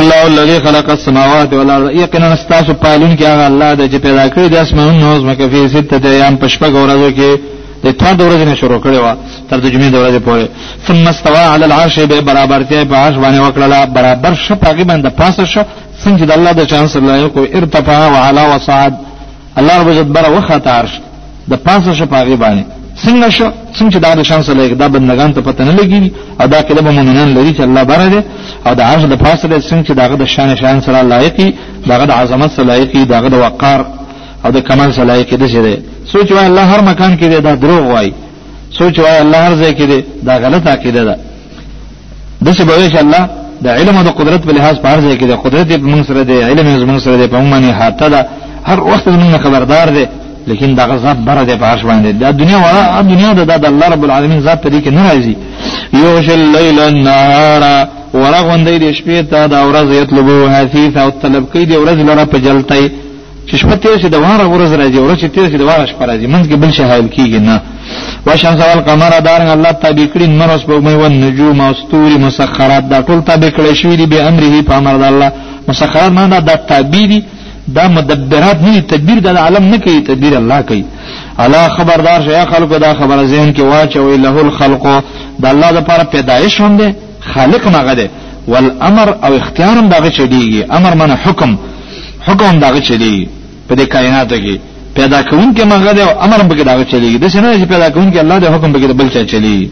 الله الذي خلق السماوات والارض یقینا استاسو پالون کې هغه الله د چې پیدا کړی د اسمانونو او زمکه په سته ایام پښپګ ورځو کې د ټول د ورځې نه شروع کړي وا تر د جمعې د ورځې پورې ثم استوى على العرش به برابرتیا په عرش باندې وکړه برابر شپږ باندې پاسه شو څنګه د الله د چانس الله کو ارتفاع وعلى وصعد الله رب عزت بر وخت عرش د پاسه شو پاغي باندې څنګه شو څنګه چې دا د شان سره دا بندگان ته پته نه لګي او دا کله به مؤمنان لري چې الله بره دي او د عرش د پاسه د څنګه چې داغه د شان شان سره لایقي داغه د عظمت سره لایقي داغه د وقار او د کمال سره لایقي د شه دي سوچ وای الله هر مکان کې دا دروغ وای سوچ وای الله هر ځای کې دا غلط عقیده ده د څه به ویش الله د علم او د قدرت په لحاظ په هر ځای کې د قدرت په موږ سره دی علم یې موږ سره دی په موږ باندې حاته ده هر وخت موږ خبردار دی لیکن دا غزاد بره دی په هر باندې دا دنیا ولا دنیا د د الله رب العالمین ذات په دې کې نه راځي یوش الليل النهار ورغوندې د شپې ته دا ورځ یطلبو حثیث او طلب کوي د ورځ لره په جلتای چې شپه تیر شي د واره ورځ راځي ورځ چې تیر شي د واره شپه راځي منځ کې بل شي حایل کیږي نه وشان سوال قمر دار الله تابع کړي نور اوس په مې ون نجوم او ستوري مسخرات دا ټول تابع کړي شوی دی به امره په امر د الله مسخرات نه دا تابع دي دا مدبرات نه تدبیر د عالم نه کوي تدبیر الله کوي الا خبردار شیا خلکو دا خبره ذهن کې واچوي له الخلق د الله لپاره پیدایش هم ده خالق هم هغه دی والامر او اختیار هم دغه چلیږي امر معنی حکم حکم هم دغه چلیږي په دې کائناتو کې پیدا کوونکی مغه دی او امر هم بګی دغه چلیږي د څنګه چې پیدا کوونکی الله دی حکم بګی بل چا چلیږي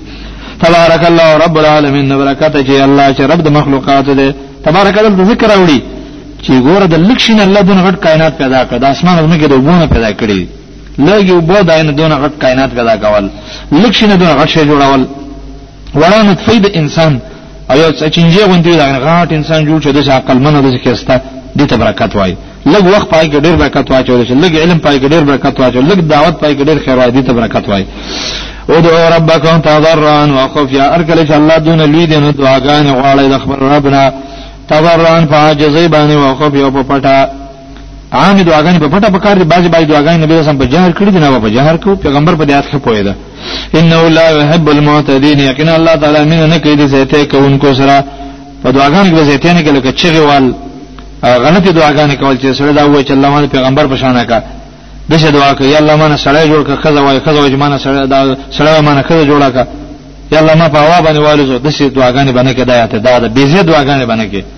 تبارک الله رب العالمین برکات چې الله چې رب د مخلوقات دی تبارک الله ذکر راوړي چې ګوره د لکشین الله دونه غټ کائنات پیدا کړ د اسمان او زمکه د وبونه پیدا کړی لږ یو بو داینه دونه غټ کائنات پیدا کول لکشین دونه غټ شی جوړول وړه نطفه د انسان او یو چنجي غوندي دا غاټ انسان جوړ شو د عقل منو د کېستا د ته برکت وای لږ وخت پای کې ډېر برکت واچول شي لږ علم پای کې ډېر برکت واچول لږ دعوت پای کې ډېر خیر وای د ته برکت وای او دعو ربکم تضرعا وخفیا ارکل چې الله دون لوی دین دعاګانې غواړي د خبر ربنا تضرعا فعاجزی باندې وخفیا په پټه عام دعاګانې په پټه پکار دي بعضي بعضي دعاګانې نبی رسول په جهر کړې دي نه په جهر کو پیغمبر په دې اصل پوهه ده انه لا يحب المعتدين یقینا الله تعالی مين نه کوي د زیته کوونکو سره په دعاګانو کې زیته نه کوي لکه چغوال غلطي دعاګانې کول چې سره دا وایي چې الله باندې پیغمبر په شان کا دغه دعا کوي یا الله مانه سړی جوړ کړه خزه وای خزه وای مانه سړی دا سړی مانه خزه جوړه کا یا الله ما په هوا باندې والو دغه دعاګانې باندې کې دا یاته دا د بیزه دعاګانې باندې کې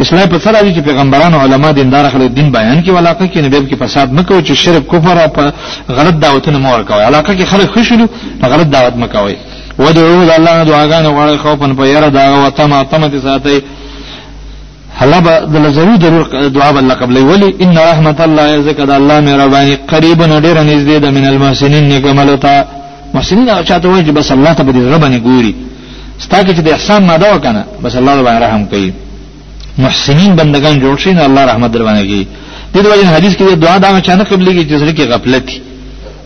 اسلام په سره دي چې پیغمبرانو علما دیندار خلک دین بیان کې ولاقه کې نبی کې فساد مکو چې شرک کفر او غلط دعوتونه مو ورکوي علاقه کې خلک خوشلو غلط دعوت مکوي ودعو الله دعاګانو غواړي خوفن په یره دا او تما تما دي ساتي الله به د ضرور ضرور دعا بل قبل ولی ان رحمت الله زکد الله مې ربانی قریب نه ډیر نږدې د من المحسنین نیکملتا محسنین او چاته وایي بس الله ته به ربانی ګوري ستا کې چې د احسان ماده وکنه بس الله دې باندې رحم کوي محسنین بندگان جوړ شي نه الله رحمت در باندې کوي د دې وجه حدیث کې دعا دا چې نه قبليږي چې زړه کې غفلت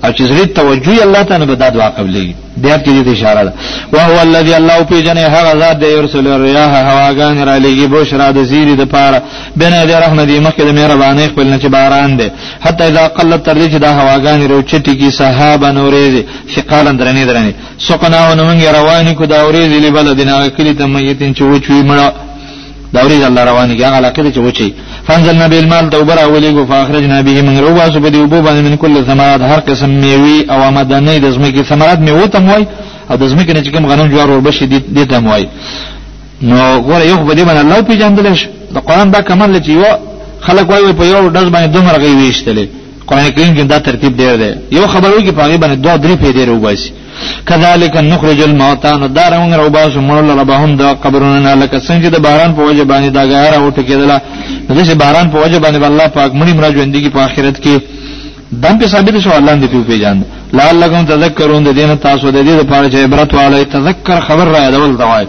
او چې زړه توجه الله تعالی به دا دعا قبليږي بیا کې دې اشاره ده او هو الذي الله په جنې هغه ذات دی يرسل الرياح هواګان را لګي بشرا د زیری د پاره بنا دې رحمت دې مخکې د مهرباني خپل نه چې باران دی حتی اذا قلت تر دې چې دا هواګان روچټي کی صحابه نورې دي شقالن درنې درنې سقنا او نمنګ رواني کو دا ورې دې بلد نه کلی ته مېتین چې وچوي مړه دا ورې الله رواني هغه علاقه چې وچي فنزل نبی المال توبر اولی کو فاخرجنا به من روا سو بدی وبو باندې من کل ثمرات هر قسم میوي او آمدنې د زمکه ثمرات میوه تم وای او د زمکه نه چې کوم غنم جوار ور بشي دې تم وای نو ګوره یو بدی باندې الله پیجندل شي د قران دا کمال چې یو خلک وای په یو دز باندې دومره غي ویشتلې قران کریم کې دا ترتیب ډیر دی یو خبرو کې پاګې باندې دوه درې پیډې روباسي کذالک نخرج الموتى نو دا رنګ روباسو مړ لره به هم دا قبرونه نه لکه څنګه د باران په وجه باندې دا غاره او ټکېدله نو چې باران په وجه باندې الله پاک مړي مرا ژوند کې په آخرت کې دم په ثابت شو الله دې په پیجان لعلکم تذکرون د دین تاسو د دې لپاره چې عبرت والي تذکر خبر را یادول دوای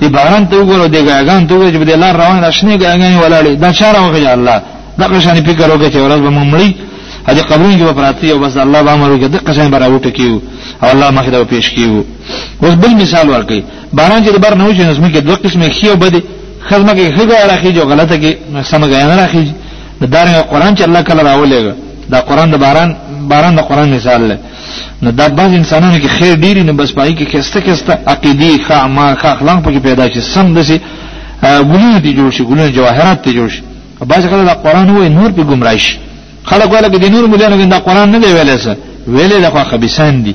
دی باران ته وګورو دی ګاګان ته وګورو چې بده لار روان راشنه ګاګان ولاړې دا چاره وکړه الله دا قشان فکر وکړي چې ورځ به مونږ مړی ا دې قبرونو کې پراتی او بس الله به امر وکړي د قشان برا وټ کیو او الله مخې ته پیش کیو اوس بل مثال ورکړي باران چې بر نه وځي نو زموږ کې دوه قسمه خيو بده خزمه کې خګه راخي جو غلطه کې سم غیا نه راخي د دارنګ قران چې الله کله راولېګا دا قران د باران باران د قران مثال دی نو دا بعض انسانانو کې خیر ډیری نه بس پای کې کسته کسته عقیدی ښه اعمال ښه اخلاق پکې پیدا شي سم دسي ګلونه دي جوړ شي ګلونه جواهرات دي جوړ شي باز کله دا قران وای نور په گمراه شي خلک وایي چې نور مولانو کې دا قران نه دی ویلې څه ویلې دا خو خبيسان دي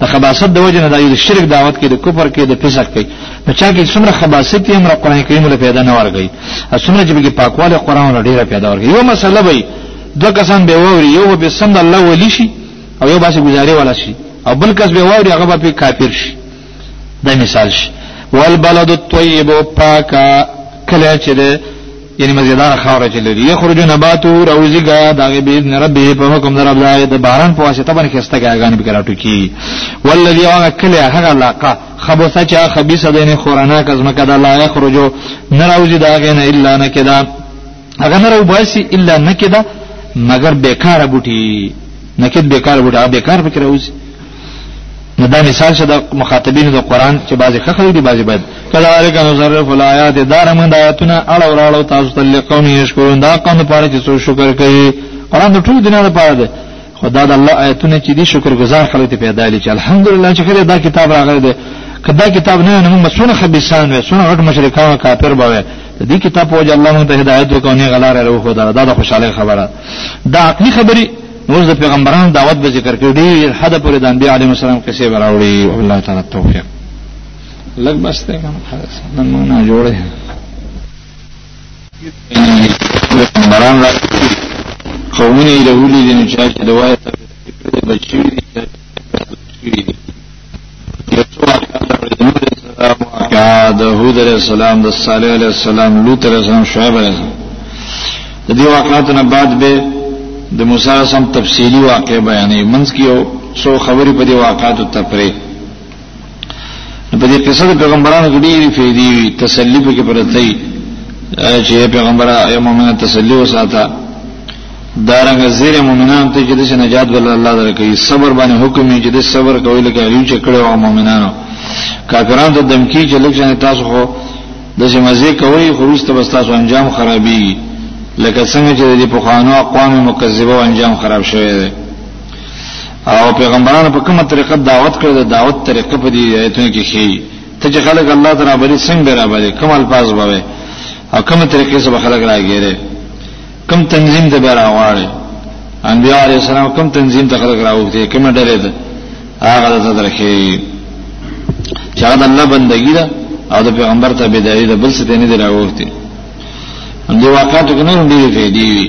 د خباست د وجه نه دا یو شرک دعوت کې د کفر کې د فسق کې نو چا کې څومره خباست یې امر قران کریم له پیدا نه ورغی او څومره چې به پاکواله قران له ډیره پیدا ورغی یو مسله وي دو کسان به ووري یو به سم الله ولی شي او یو باسي گزاري ولا شي او بل کس به ووري هغه به کافر شي دا مثال شي والبلد الطيب پاکا کله چې یعنی مزیدار خاور چې لري یخرج نباتو روزی غا دغه به نه رب په حکم در رب د باران په واسطه باندې خسته غاګان به کراټو کی والذي هغه کله هغه علاقه خبثه چا خبيثه دینه خورانه کزمه کده لا یخرج نه روزی دغه نه الا نه کده هغه نه رو باسي الا نه کده مگر بیکاره بوټي نکد بیکاره بوټي هغه بیکاره فکر اوسي نو دا مثال شه د مخاطبینو د قران چې بعضی خخل دي بعضی بد کذالک نصرف الایات دار من آیاتنا اړه وراړو تاسو ته لقوم یشکرون دا قوم لپاره چې څو شکر کوي قران د ټول دنیا لپاره دی خدا د الله آیاتونه چې دي شکر گزار خلک ته پیدا لري چې الحمدلله چې خیر دا کتاب راغلی دی کدا کتاب نه نه موږ سونه خبيسان وي سونه غټ مشرکان کافر بوي دې کتاب وجه الله مون ته هدایت وکړي غلاره روخه دا د خوشاله خبره دا عقلي خبره نور د پیغمبرانو دعوت به ذکر کړي ډیر حد پورې د انبیاء علیهم السلام کیسې براوړي او الله تعالی توفیق لګ بس ته کوم خلاص نن موږ نه جوړه پیغمبران را قومونه یې له ولې دي چې دوای بچی دي داود علیہ السلام د صالح علیہ السلام لوط علیہ السلام شعیب علیہ السلام د دې واقعاتو نه بعد به د موسی سم تفصیلی واقع بیانې منځ کې یو څو خبرې په دې واقعاتو تپرې په دې قصه د پیغمبرانو کې ډېری فائدې وي تسلی به کې پرته وي چې پیغمبر یا مؤمن تسلی وساته دارنګ زیر مؤمنان ته چې د نجات بل الله درکې صبر باندې حکم یې چې د صبر کوي لکه یو چې کړه او مؤمنانو کافرانو ته دمکی چې لکه تاسو خو د مزه کوي خو رسته بس تاسو انجام خرابي لکه څنګه چې د پخوانو اقوام مکذبه انجام خراب شوی دی او پیغمبرانو په کومه طریقه دعوت کړو د دعوت طریقه په دې ایتونو کې شي ته چې خلک الله تعالی بری څنګه برابرې کوم الفاظ بوي او کومه طریقې سره خلک راګیره کوم تنظیم ته براواړي انبیاء علیه السلام کوم تنظیم ته خلک راوځي کومه ډلې ده هغه ته درکې چې هغه الله بندګی ده او د پیغمبر ته بدایي ده بل څه نه دی راوځي ان دی واقعاتو کې نه ډېری فائدې وي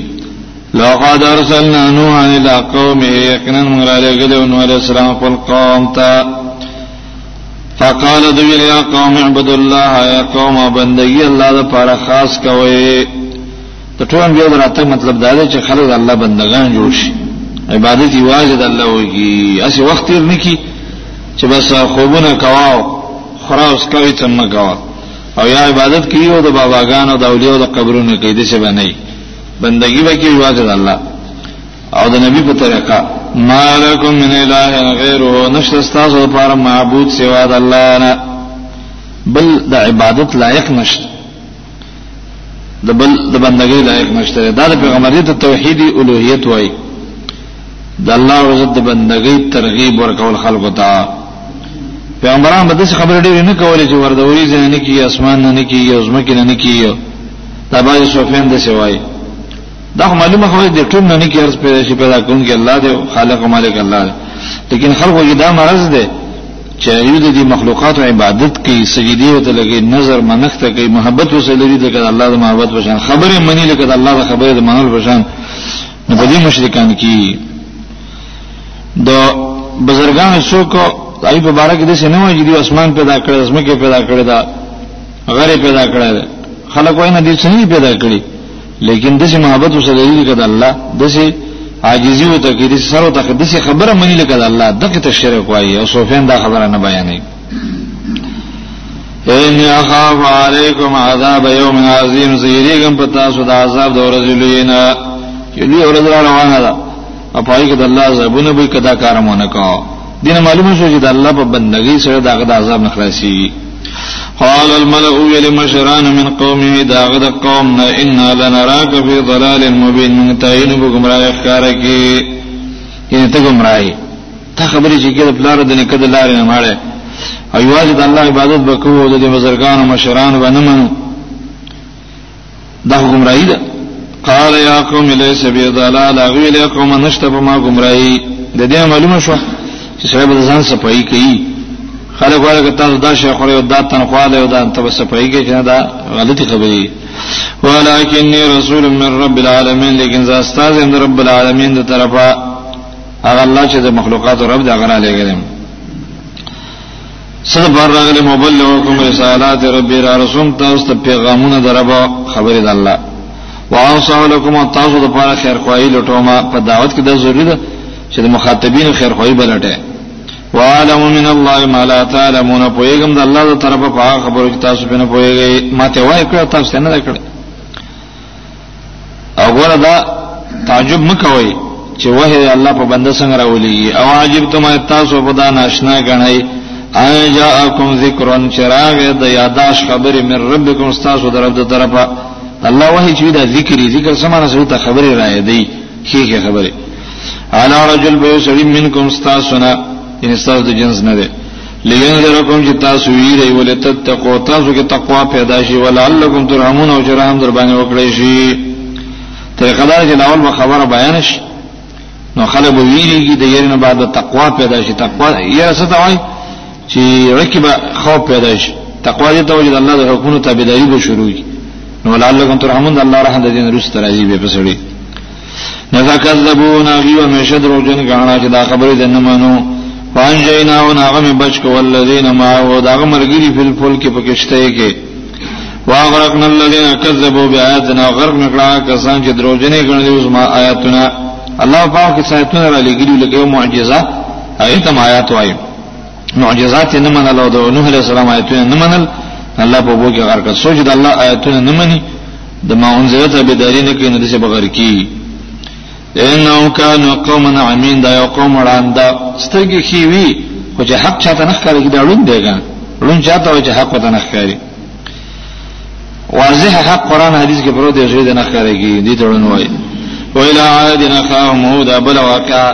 لقد ارسلنا نوحا الى قومه یقینا موږ را لېږلو نوح علیه السلام خپل قوم ته فقال دوی یا قوم اعبد الله یا قوم بندگی الله د پاره خاص کوي د ټول بیا دراته مطلب دا دی چې خلک الله بندگان جوړ شي عبادت یې واجب الله وږي اسی وخت یې نه کی چې بس خوبونه کواو خراوس کوي څنګه کوا او یا عبادت کوي او د باباګانو د اولیاء د قبرونو کې دې څه باندې بندگی وکي یوازې د الله او د نبی په طریقه مالکم من اله غیره نشته تاسو لپاره معبود سوا د الله نه بل د عبادت لایق نشته د بل د بندګۍ لایق نشته دا د پیغمبري ته توحیدی الوهیت وای د الله عزت د بندګۍ ترغیب ورکول خلکو ته پیغمبران به د خبرې ډېرې نه کولې چې وردوري ځنه نه کیږي اسمان نه کیږي او زمکه نه کیږي دا باندې سفیان د سوای دا معلومه خو دې ټول نه کې ارز پیدا شي پیدا کوم کې الله دی خالق مالک الله دی لیکن خلق یې دا مرز دی چې یو د دې مخلوقات او عبادت کوي سجدي ته لګي نظر منښت کوي محبت وسه لري د الله د محبت وشان خبره منی لکه د الله د خبره د منل وشان نو په دې مشرکان کې د بزرګان څوک ای په بارک دې نه وایي چې اسمان پیدا کړ اسمه کې پیدا کړ دا غره پیدا کړی دی خلک وایي نه دې څه نه پیدا کړی لیکن د سي محبت او صدري کده الله د سي عاجزي او تکید سر او تکید سي خبره منی لکه الله دغه ته شرک وایي او سوفین دا خبره نه بیانې ان اخاف علیکم عذاب یوم عظیم زیریګم پتا سو د عذاب د ورځې لینا چې لوی ورځ روانه ده او په هغه کې د الله عذابونه به کدا کارمونه کا دین معلومه شو چې د الله په بندګۍ سره دغه د عذاب نه خلاصي قال الملأ يل مشران من قومه داغد قوم نا انا لنراك في ضلال مبين من تعين بگمراه اخکارکی یعنی تا گمراهی تا خبری چی که پلار دنی کد لار نماره او یواز د الله عبادت بکو د بزرگان و مشران و نمنو دا گمراهی ده قال یا قوم لیس بی ضلال غوی له قوم نشته په ما گمراهی د دې معلومه شو چې صاحب ځان صفائی کوي خلک وایي تاسو دا شیخ خو دا تنخواه له دا ته صفائی کوي کنه دا غلطی خبرې ولکنی رسول من رب العالمین لیکن زه استاد هم رب العالمین د طرفه هغه الله چې د مخلوقات رب دا غره لګرم سره بار راغلی مبلغکم رسالات ربی را رسوم تاسو ته پیغامونه دربا خبرې د الله واوصوا لكم تاسو د پاره خیر خوایي لټوما په دعوت کې دا ضروری ده چې د مخاطبین خیر خوایي بلټه وعلم من الله ما لا تعلمون پویګم د الله تر طرفه په خبرو کې تاسو په نه پویګی ماته وای کړ تاسو نه کړی او ګوره دا تعجب مکوئ چې وه الله په بنده څنګه راولي او عجیب ته ما تاسو په دا ناشنا غنئ ان جاءکم ذکرن چراغ د یاداش خبرې من ربکم استاسو در رب طرفه الله وه چې دا ذکرې ذکر سمانه سره ته خبرې راي دی کیږي خبرې علا رجل به سړی منکم استاسو نه ان استاسو د جنس نه دی لینذرکم چې تاسو ویری ولې تتقو تاسو کې تقوا پیدا شي ولعلکم ترحمون او جرام در باندې وکړي شي طریقه دا چې لاول خبره بیان شي نو خلک به ویریږي د یې نه بعد تقوا پیدا شي تقوا یې څه ته وایي چې رکبه خوف پیدا شي تقوا دې ته وایي د الله د حکمونو تابعداري به شروع شي نو لعلکم ترحمون الله رحم دې نرست راځي به پسړي نزا کذبون اغي ومشه درو جن غاڼه چې دا خبره ده نه منو فانجینا او ناغه می بچ کو الذین ما او دا مرګری فل فل کې پکشته کې واغرقنا الذين كذبوا بآياتنا غرق نکړه کسان چې درو جن غنډي اوس ما آیاتنا الله پاک کې سایتونه را لګیلو لکه معجزه هغه تم آیات وایي معجزات نه منل او د نوح علیہ السلام آیتونه نه منل الله په بوګه غرق سوچ د الله آیتونه نه مني د ما انزلت بيداری نه کوي نو دې بغیر کی انهم كانوا قوما عمين دا یو قوم وړاندا سترګې کی وی خو چې حق چاته نه ښکاري دا ړوند دیګا ړوند چاته وي چې حق وته نه ښکاري واضح حق قران حدیث کې پروت دی چې نه ښکاري کی دې ته ړوند وایي ویلا عادنا قوم هود بل واقع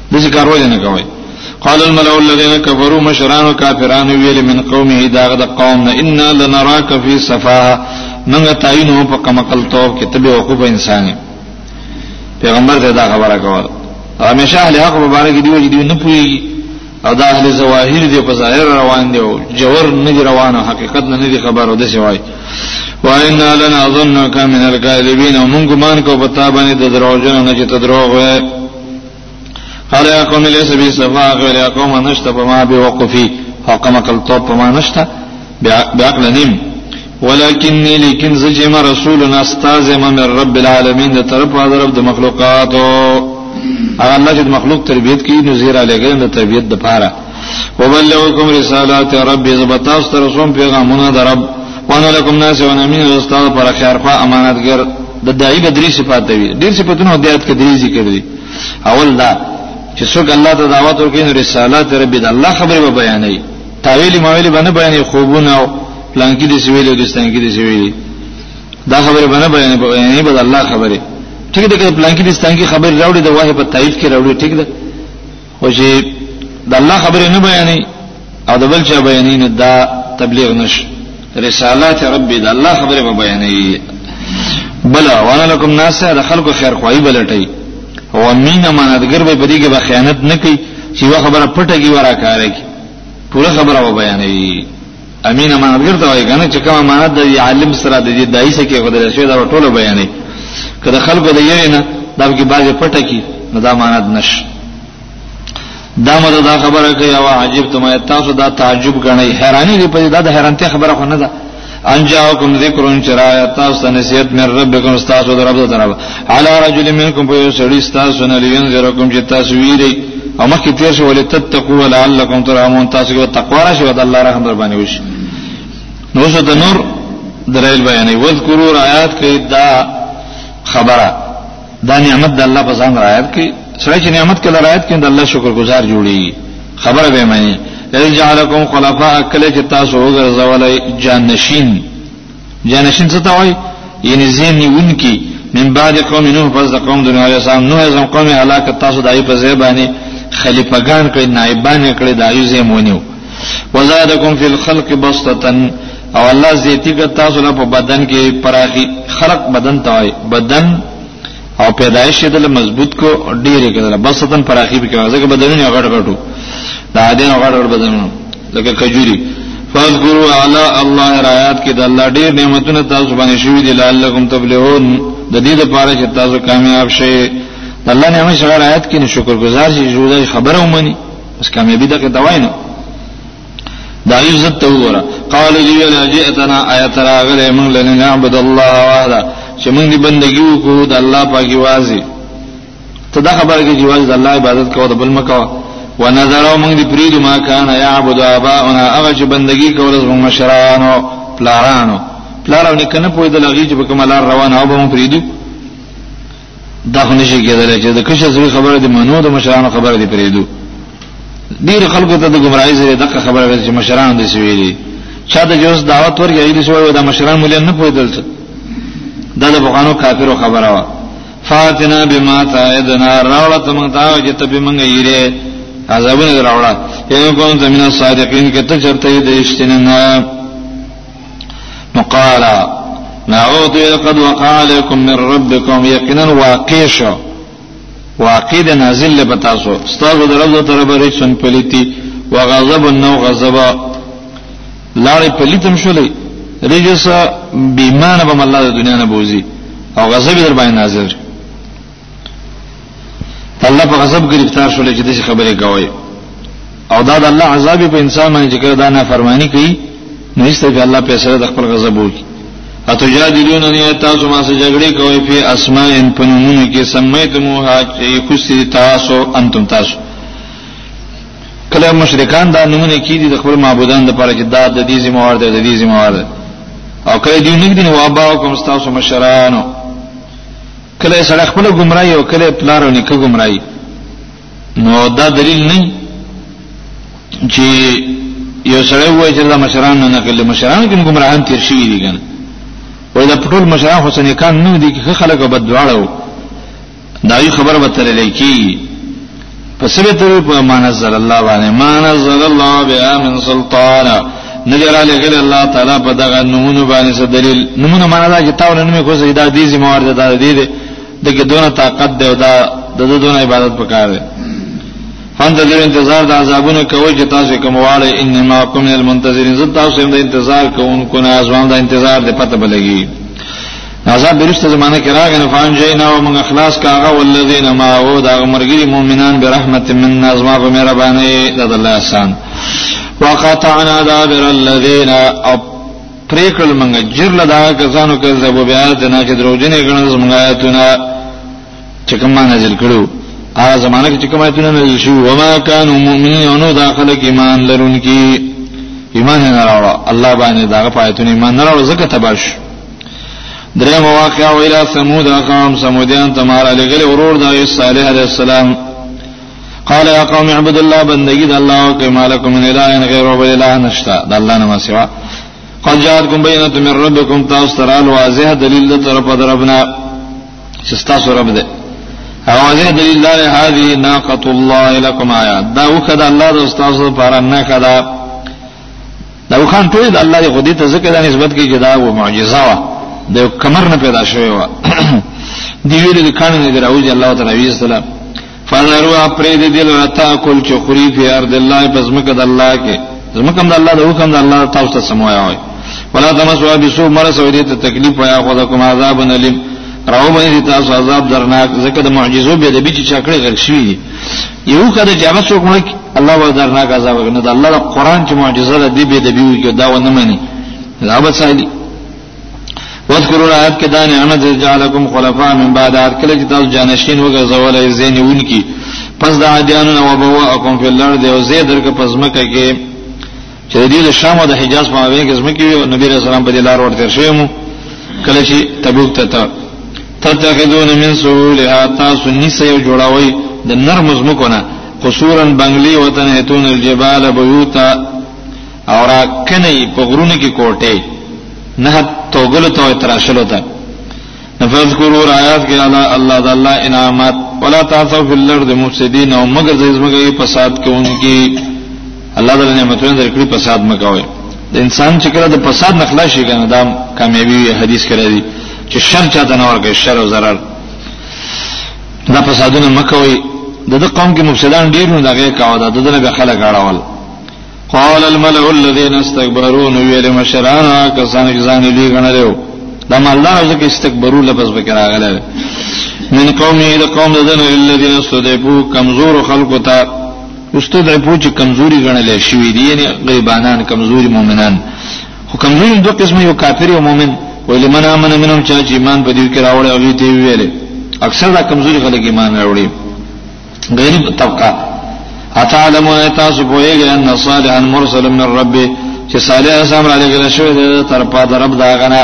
د ذکر ولې نه کوي قال الملأ الذين كفروا مشران كافرون ویل من قومه داغه د قوم نه ان لنراك في صفاه موږ تعینو په کمکل تو کې تبه وقوف انسان پیغمبر ته دا خبره کوله همیشه اهل حق مبارک دی وجدي نه پوي او دا اهل ظواهر دی په ظاهر روان دی او جوور نه دی روان حقیقت نه دی خبر او د سی وای وان لنا ظنک من الكاذبین موږ مان کو پتا باندې د دروژن نه چې ته دروغ وای قال يا قوم ليس بي سفاق ولا قوم نشت فما بوقفي فوق ما قلت طب ما نشت بعقل نيم ولكني لكن زجم رسولنا استاذم من رب العالمين ده طرف هذا رب ده مخلوقات هغه الله چې مخلوق تربيت کوي نو زیرا لګل د تربيت د پاره وبلغکم رسالات رب زبتاس تر رسوم پیغامونه در رب وانا لکم ناس و نمین استاد پر خیر خوا امانتګر د دای به درې صفات دی ډیر صفاتونه هدایت کې درې ذکر دي اول دا چې څوک الله ته دعوت ورکړي نو رسالات رب د الله خبره به بیانې تاویل ماویل باندې بیانې خوبونه او پلان کې دي سویل او دستان کې دي سویل دا خبره باندې بیانې بیانې به الله خبره ټیک ده که پلان کې دستان کې خبر راوړي د واه په تایید کې راوړي ټیک ده خو چې د الله خبره نه بیانې او د بل چا بیانې نه دا تبلیغ نش رسالات رب د الله خبره به بیانې بل وانا لكم ناس د خلکو خیر خوای بلټي او امین امانتګر به بدیګه به خیانت نه کوي چې وا خبره پټه کی ورا کاري پوره خبره و بیانې امین امانت ګرته وای کنه چې کوم امانت د عالم سره د دې دایس کې غوډل شوی دا ټولو بیانې کله خلکو د یې نه دا کې باز پټه کی نه دا امانت نش دا مده دا خبره کوي او عجیب ته ما تاسو دا تعجب غنئ حیرانی دی په دا د حیرانتیا خبره خو نه ده انجاکم ذکرون چرایات تاسو نصیحت مې ربکم تاسو درب درب علی رجل منکم په یو سړی تاسو نه لینذرکم چې تاسو ویری او مخکې تیر شو ولې تتقوا لعلکم ترحمون تاسو کې تقوا راشي او د الله رحم در باندې وشي نو څه د نور درایل بیانې وذکروا آیات کې دا خبره دا نعمت د الله په ځان رايات کې سره چې نعمت کې رايات کې د الله شکر گزار جوړي خبره به معنی لئن جعلکم خلفاء کله چې تاسو وګرځولای جانشین جانشین څه ته وایي یعنی زین نیونکي من بعد قوم نوح پس د قوم د نوح علیه السلام نوح زم قوم هلاک تاسو دای په ځای باندې خلیفګان کړي نائبان کړي دایو زمونیو وزادکم فی الخلق بسطتن او الله زیتی ک تاسو له په بدن کې پراخي خلق بدن ته بدن او پیدایش دل مضبوط کو ډیره کړل بس تن پراخي به کوي ځکه بدنونه غړ غړو دا دین غړ غړ بدنونه لکه کجوري فذكروا على الله رايات کې د الله ډېر نعمتونه تاسو باندې شوې دي لعلکم تبلغون د دې لپاره چې تاسو کامیاب شئ الله نعمت شغال آیات کې شکر گزار شي جوړه خبره ومني اس کامیابی دا کې دواینه دا عزت ته وره قال دی ولا جئتنا آیت راغله موږ لنه نعبد الله وحده چې موږ دی بندګي وکړو د الله پاکي وازي ته دا خبره کې جواز د الله عبادت کوو د بل مکو ونظروا موږ دی پریدو ما کان یعبد اباؤنا هغه چې بندګي کوله زموږ مشرانو پلارانو پلارونه کنه پوی د لغی چې په کومه لار روان او به موږ پریدو دا خو نشي کېدلی چې د کشر زوی خبره دې منو د مشرانو خبره دې پرېږدو ډېر خلکو ته د ګمراهۍ سره دغه خبره ده چې مشران دې سویلي چا ته جوس دعوت ورکړي ایلی سو دا مشران مولیا نه پوهېدل څه دا د بوخانو کافرو خبره وا فاتنا بما تعدنا راوړه ته مونږ ته چې ته به مونږ یې عذابونه راوړه یو کوم زمينه صادقین کې ته چرته دې اشتنه قال نعوذ لقد وقع عليكم من ربكم يقينا واقيشو واقید نازل له بتاسو ستاسو د رب تر بری سن پلیتی وغضب نو غضب لاړې پلیتم شولې رجس بیمانه بم الله د دنیا نه بوزي او غضب در باندې نازل الله په غضب گرفتار شول چې دغه خبره کوي او دا د الله عذاب په انسان باندې چې دا نه فرمانی کوي نو ایسته به الله په سره د خپل غضب وکړي اتو جادلون ان تاسو ما سره جګړه کوي په اسماء ان پنمونه کې سمیتموها چې خوستي تاسو انتم تاسو کله مشرکان دا نمونه کې دي د خپل معبودان د پاره چې دا د دې ذمہ وار دی د دې ذمہ وار دی او کله دې نګدین وابا کوم تاسو مشرانو کله سره خپل گمراهي او کله پلار او نیکه گمراهي نو دا دلیل نه چې یو سره وایي چې دا مشران نه نقل مشران کوم گمراهان تیر شي دي کنه وای دا ټول مشران حسین کان نه دي چې خلک بد دواړو دا یو خبره به ترلې کی پس به تر په منزل الله باندې منزل الله بها من سلطان نظر علی غیر الله تعالی په دغه نمونه باندې څه دلیل نمونه معنا دا چې تاول نمونه کوسه دا دې ذمہ وارد دا دې دې دغه دونه طاقت دی او دا د دونه عبادت پکار دی فند دې انتظار د عذابونو کوي چې تاسو کوم واړی انما کوم المنتظرین زه تاسو هم د انتظار کوونکو نه ازوان د انتظار دې پته بلګي عذاب درسته زمانه کې راغی نه فان جینا او موږ خلاص کاغه ولذین ما او دا مرګری مؤمنان برحمت من نظم په مهرباني د الله احسان وقطعنا دابر الذین او پریکل منګه جر لدا کسانو کې زبو بیا د نه چې دروځنې غنځ منګه آیتونه چې کوم نازل کړو هغه زمانہ کې چې کوم آیتونه نازل شو و ما كانوا مؤمنین او نو داخله کې ایمان لرونکي ایمان نه راوړ الله باندې دا په آیتونه ایمان نه راوړ زکه تباش درې مواقع ویلا سمود اقام سمودیان تمہارا لګل ورور دا صالح علیہ السلام قال يا قوم اعبد الله بندگی د الله او کما لكم من اله غیر او اله نشتا د الله نه سوا قد جاءتكم بينة من ربكم تاسو ترى واضح دلیل د طرف دربنا چې تاسو رب دې واضح دلیل دا هذه ناقۃ الله لكم آیات دا وکړه الله د استاد لپاره نه کړه دا وخان ټول د الله دی خو دې ته ځکه دا نسبت کوي چې دا و معجزه وا د کمر نه پیدا شوی و دی ویل د کانو نه دراوځي الله تعالی وی السلام فنروا پرې دې دل عطا کول چې خوري په ارض الله بزمکه د الله کې زمکه د الله د حکم د الله تاسو ته سموایا وي ولا تمسوا بسو مرسو دې ته تکلیف یا خدکم عذاب الیم راو باندې تاسو عذاب درناک زکه د معجزو به د بیچ چکړې غل شي یو کده چې هغه څوک مړ الله به درناک عذاب ورنه د الله د قران چې معجزه ده دی به د بیو کې دا ونه مني دا به سالي واذکروا آیات کې دا نعمت جعلکم خلفاء من بعد هر کله چې تاسو جانشین وګرځول ای زینون کی پس دا عادیانو وبوا اقم فی الارض او زیدر که پزمکه کې چې د دې د شام او د حجاز په مابین کې زمکه وي نبی رسول الله په دې لار ورته شوی مو کله چې تبوک ته تا تتخذون من سهولها تاسو نیسه یو جوړاوي د نرم زمکو نه قصورا بنگلی وطن هتون الجبال بیوتا او را کنی په غرونه کې کوټه نه توګل تو تراشلو ته فذکروا آیات کې اعلی الله د الله انعامات ولا تعثوا فی الارض مفسدین او مگر د زمګي فساد کوونکی الله د نعمتونو درکړي فساد مکوي د انسان چې کله د فساد نخلا شي کنه دا کامیابی حدیث کړی دی چې شر چاته نه ورګي شر او zarar دا فسادونه مکوي د دې قوم کې مفسدان ډیر نه دغه کاوه دا د دې به خلک اړول قال الملأ الذين استكبروا ویل مشران کسان چې ځان لوی غنلو دا مالدار ځکه استکبرو لفظ به راغلی من قومه د قوم ددن الذين استضعفوا کمزور خلق ته استضعفوا چې کمزوري غنل شوی دي یعنی غیبانان کمزوري مؤمنان خو کمزوري دوه قسمه یو کافر او مؤمن ویل من امن منهم چې ایمان په دې کې راوړل او دې ویل اکثر دا کمزوري خلک ایمان راوړي غریب طبقه اتعلم تاسو پوهیږئ ان صالحا مرسل من ربه چې صالح اسلام را لګل شوی دی تر په درب دا غنا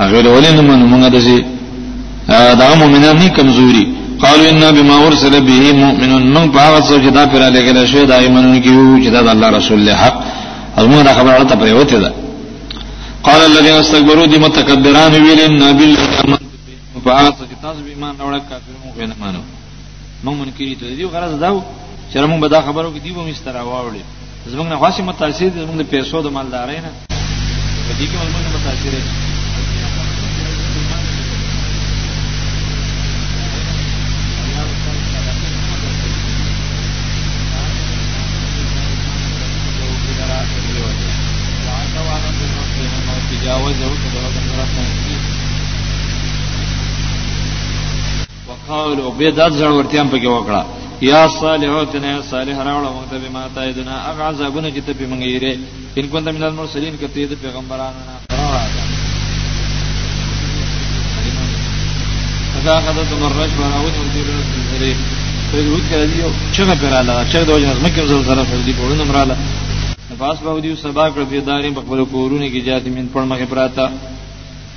هغه ولې نه مونږ مونږ د سي دا مؤمنان نه کمزوري قالوا ان بما ارسل به مؤمنون من باغ څو چې دا پر لګل شوی دا ایمنون کیو چې دا الله رسول له حق ازمو دا خبره ته پریوته ده قال الذين استكبروا دي متكبران ویل ان بالله په هغه څه کې تاسو به ایمان راوړل کافر مو نه مانو موږ مونږ کې ته دی غرض دا چې موږ به دا خبرو کې دی به مستر واوړي زمونږ نه خاصه متاثر دي زمونږ پیسو د مالدارۍ نه په دې کې موږ متاثر دي تجاوز او تجاوز نه راځي وقالو به داد ځان ورتيام پکې وکړه یا صالحاتنا یا صالح راوړه موږ ته به ما ته دنا هغه عذابونه چې ته په موږ یې ری ان کوم من المرسلین کته د پیغمبرانو نه دا هغه د مرج براوت او دې سره په یو کې راځي او چغه پراله چغه د وجه مکه زل سره پر دې پورونه مراله پاس باندې سبا کړ په دارې په خپل کورونه کې جاتې من پړمه پراته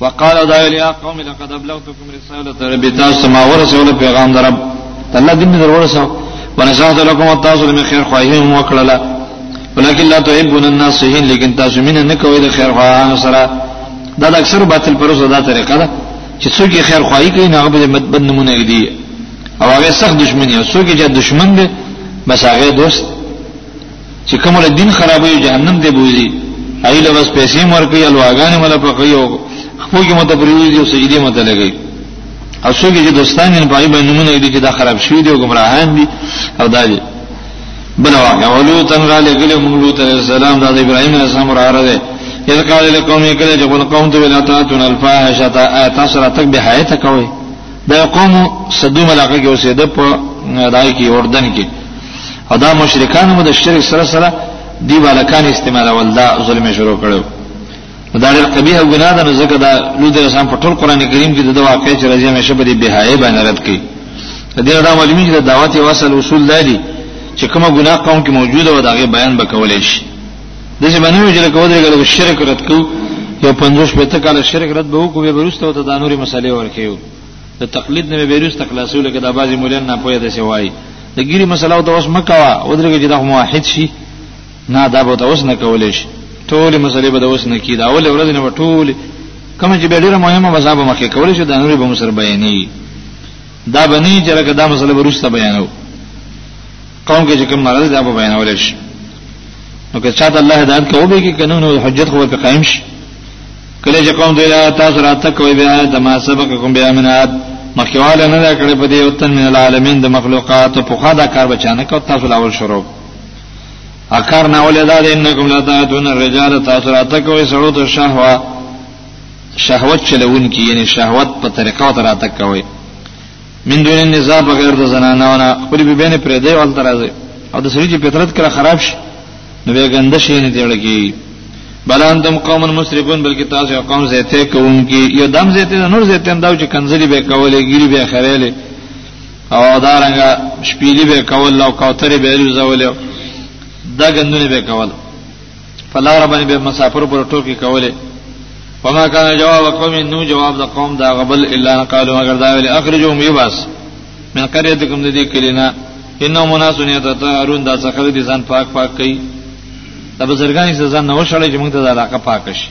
وقال دایل یا قوم لقد ابلغتكم رساله رب تاسو ما ورسول پیغام درب الله دې در ورسو ونصحت لكم تاسو دې خیر خواهی هم وکړه ولكن لا تحبون الناصحين لیکن تاسو مين نه کوي د خیر خواهان سره دا د اکثر باطل پرسو دا طریقه ده چې څوک خیر خواهی کوي نه هغه به بد نمونه دی او هغه سخت دشمنی او څوک چې دشمن دی بس هغه دوست چې کوم له دین خرابوي جهنم دی بوزي هغه له بس پیسې مرکې الواغان مله پخې او خپل کې متبرېږي او سجدي مته لګي او څوک چې دوستان یې په ایبه نمونه دي چې دا خراب شوی دی او گمراهان دي او دا دي بل واقع ولو تن را لګل موږ لوط علیہ السلام د ابراهیم علیہ السلام را راځي اذ قال لقوم کله چې قوم ته ویل تاسو الفاحشه تاسو را تک به حیات کوي د قوم صدوم علاقه کې اوسېده په راي کې اردن کې او دا مشرکان مو د شرک سره سره دی بالکان استعمالول دا ظلم شروع کړو دا ډېر قبیح ګناه ده نو ځکه دا لوی درسان په ټول قران کریم کې د واقع چې راځي مې شپه دې بهای باندې رد کړي د دې اړه معلومی چې د دعوت وصل اصول دی چې کومه ګناه قوم کې موجوده و دا غي بیان بکولې شي د چې باندې وی چې لکه ودرې کړو شرک رد کو یو 50 پته کاله شرک رد به وکړو به ورسته ته د نوري مسالې ورکیو د تقلید نه به ورسته خلاصو لکه د بازي مولان نه پوهه د سوای د ګيري مسله او د اوس مکوا ودرې کې دا موحد شي نه دا به اوس نه کولې شي ټول مسلې به اوس نه کیدا اول ورځ نه ټول کوم چې به ډیره مهمه مذهب مخکې کولې شي د نوري به مسر بیانې دا بني چې لکه دا مسله ورسته بیانو قوم کې چې کوم مرض دا به بیانول شي نو که چاته الله هدایت کوو به کې کنه نو حجت خو په قائم شي کله چې قوم دوی تاسو راته کوي بیا د ما سبق کوم بیا منات مخکواله نه دا کړې په دې وطن من العالمین د مخلوقات په خا دا کار بچانه کو تاسو لاول شروع اکار نه ولې دا انکم لا تاتون الرجال تاسو راته کوي سړو ته شهوا شهوت چلون کی یعنی شهوت په طریقه تر راته کوي من دون النساء بغیر د زنانو نه خپل بی بینه پرې دی ول ترازه او د سړي چې فطرت کړه خراب شي نو به ګنده شي نه دیړږي بل انتم قوم مسرفون بلکې تاسو قوم زیته کوونکی یو دم زیته نور زیته هم دا چې کنزلی به کولې ګری به خړېلې او دارنګ شپېلې به کول او کوترې به لوزولې دا ګندونه به کول فلاره باندې به مسافر پر ټوکی کوله فما كان جواب قوم نو جواب د قوم دا غبل الا قالوا مگر دا ویل اخرجهم يباس من قريتكم ذي كلنا انه مناس يتطهرون دا څخه دي ځان پاک پاک کوي دا بزرګان څه ځان نو شړې چې موږ ته دا علاقه پاک شي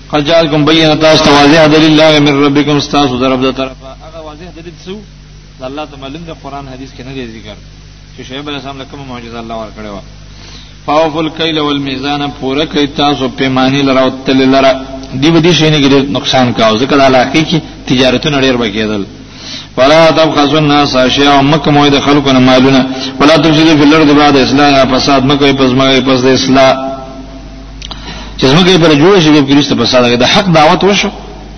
قد جاءكم بينة تاسو ته واضح دلیل لا من ربکم تاسو در رب طرف هغه واضح دلیل څو الله تعالی د قران حدیث کې نه ذکر چې شعیب علیہ السلام لکه معجزه الله ور کړو فاوفل کیل والمیزان پورا کوي تاسو پیمانی لره او تل لره دی به دي شي نه ګډ نقصان کاو ځکه د علاقې کې تجارتونه ډیر بګیدل ولا تبخسوا الناس اشیاء مکه مو د خلکو نه مالونه ولا تفسدوا فی الارض بعد اصلاح فساد مکه پس مګه پس د اصلاح چې زموږه پر جوړ شي په کریسته په ساده د حق دعوت وشو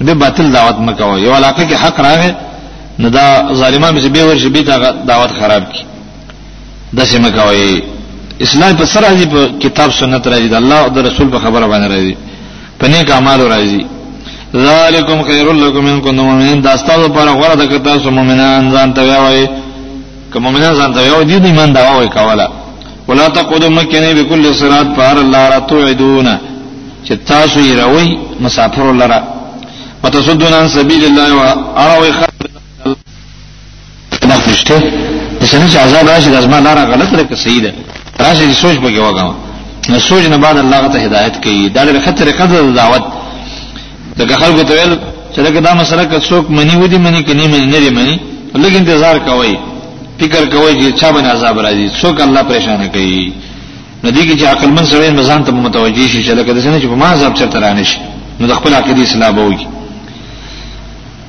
به باطل دعوت مکو یو علاقه کې حق راغی نو دا ظالمان به به ورشي به دعوت خراب کی د سم کوي اسلام په سر راځي په کتاب سنت راځي د الله او د رسول په خبره باندې راځي په نیک اعمال راځي ذالکم خیر لکم ان کنتم مؤمنین دا ستاسو لپاره غوړه د کتاب سو مؤمنان ځان ته وایي کوم مؤمنان ځان ته وایي دي ایمان دا وایي کوله ولا تقعدوا مکنه بكل صراط فار الله را توعدون چې تاسو یې راوي مسافر لره وتصدون عن سبيل الله واراوي خلق نه خوشته د سنه چې عذاب راشي د ازما لاره غلط لري که صحیح ده راشي د سوچ بګي وګاو نو سوچ نه بعد الله ته هدایت کوي دا لري خطر قدر دعوت دغه خلکو ته ویل چې دا دا مسله که څوک منی ودی منی کني منی نه منی لږ انتظار کوي فکر کوي چې چا باندې عذاب راځي څوک الله پریشان کوي نو دي کې چې عقل من سره مزان ته متوجي شي چې لکه د سنې چې په ما عذاب چرته رانه شي نو د خپل عقیده اصلاح به وي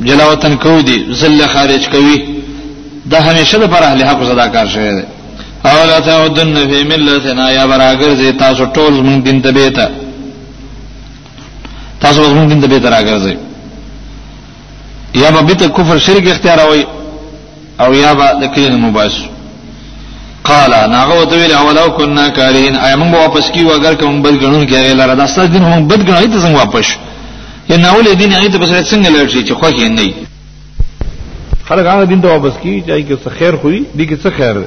جلا وطن کو دي ذل خارج کوي دا همیشه د پر اهل حق صدا کار شوی دی او لا تعودن فی ملتنا یا براګر زی تاسو ټول مونږ دین ته بیت تاسو مونږ دین ته بیت راګر زی یا به بیت کفر شرک اختیار وای او یا با د کلی نه مباس قال ناغه وته ویل اولو كنا کارین ایا موږ واپس کیو اگر کوم بد غنون کې لاره دا ستاسو دین موږ بد غنای ته څنګه واپس یا ناول دین هغه ته بس څنګه لړ شي چې خو کې نه خلک هغه دین ته واپس کی چې کې څه خیر خوې دي کې څه خیر دی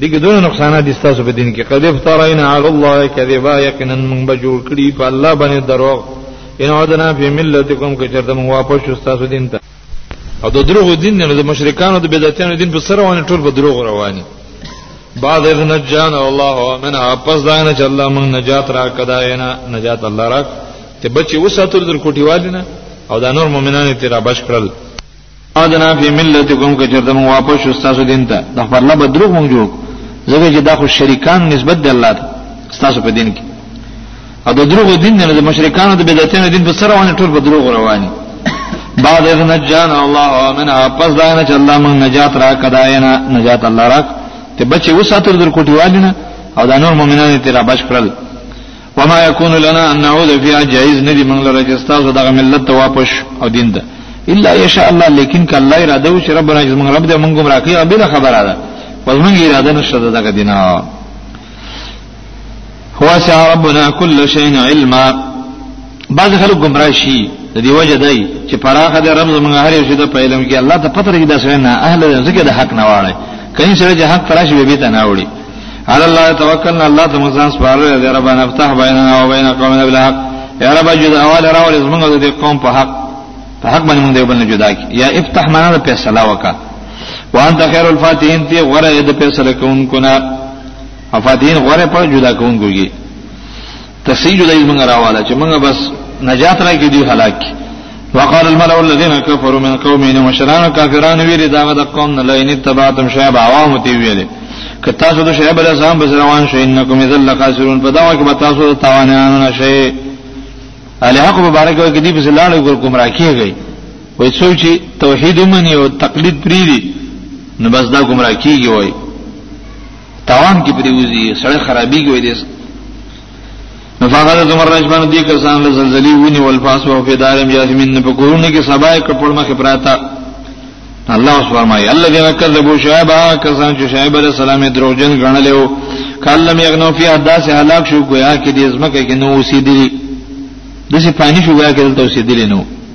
دي کې دوه نقصانات دي ستاسو په دین کې قد افتراینا علی الله کذبا یقینا من بجور کړي په الله باندې دروغ ان عدنا فی ملتکم که چرته مو واپس شو ستاسو دین ته او د دروغ دین نه د مشرکانو د بدعتانو دین په سر روان ټول په دروغ رواني بعد اذ نجان الله من اپس داینه چې الله موږ نجات را کداینه نجات الله را ته بچي وساتل در کوټی والینه او دا نور مؤمنان ته را بش کړل ادنا فی ملتکم که چرته موږ واپس شو تاسو دین ته د خپل الله بدروغ موږ جوړ زګه چې دا خو شریکان نسبت د الله ته تاسو په دین کې او د دروغ دین نه د مشرکانو د بدعتانو دین په سره باندې ټول په دروغ رواني بعد اذ نجان الله من پس دا نه چې الله موږ نجات را کداینه نجات الله راک ته بچي وساتل در کوټي والینه او دا نور مؤمنان ته را بچ کړل وما يكون لنا ان نعود في جائز ندي من لره چې تاسو دغه ملت ته واپس او دین ته الا ان شاء الله لیکن ک الله اراده و چې ربنا چې موږ رب دې موږ گمراه کړي بل خبره ده وزمنګ اراده نشته دغه دینه وسع ربنا كل شيء علما بعض خلک گمراه شي د دې وجه دی چې پراخه د رب زمونږ هر یو شی د پیلم کې الله ته پته لري دا سره نه اهل ذکر د حق نه واړي کین سره چې حق تراشي به ته نه وړي على الله توکلنا الله ته مزان سپارل دی ربنا افتح بيننا وبين قومنا بالحق یا رب جد اول راول زمونږ د قوم په حق په حق باندې مونږ دی بل نه جدا کی یا افتح معنا د فیصله وکا وانت خیر الفاتحین تی غره د فیصله کوونکو نه مفاتین غره په جدا کون کوي تفسیر جدا یې موږ راواله چې موږ بس نجات راکې دی هلاک وقال الملأ الذين كفروا من قومه ان مشران كافرون ویری دا د قوم نه لئن تبعتم شعب عوام تی ویلې که تاسو د شعب له ځان بس روان شئ انکم اذا لخاسرون په دا وخت به تاسو د تاوانانو نشئ الہ کو مبارک وي کدی بس لاړ ګور کوم راکیږي وای څوک چې توحید مني او تقلید پری دي نو بس دا گمراه کیږي وای تاوان کې پریوزي سړی خرابېږي وي دې نفاقات عمر رجبان دې کسان له زلزلې ونی والفاس او په دارم یاسمین په کورونه کې سبا کپړ مخه پراته الله فرمایي الذين كذبوا شعيب کسان چې شعیب علیہ السلام دروغجن غنل او کله مې غنو فی حدا سے هلاک شو گویا کې دې زمکه کې نو اوسېدلی دسی پانی شو گویا کې دلته اوسېدلی نو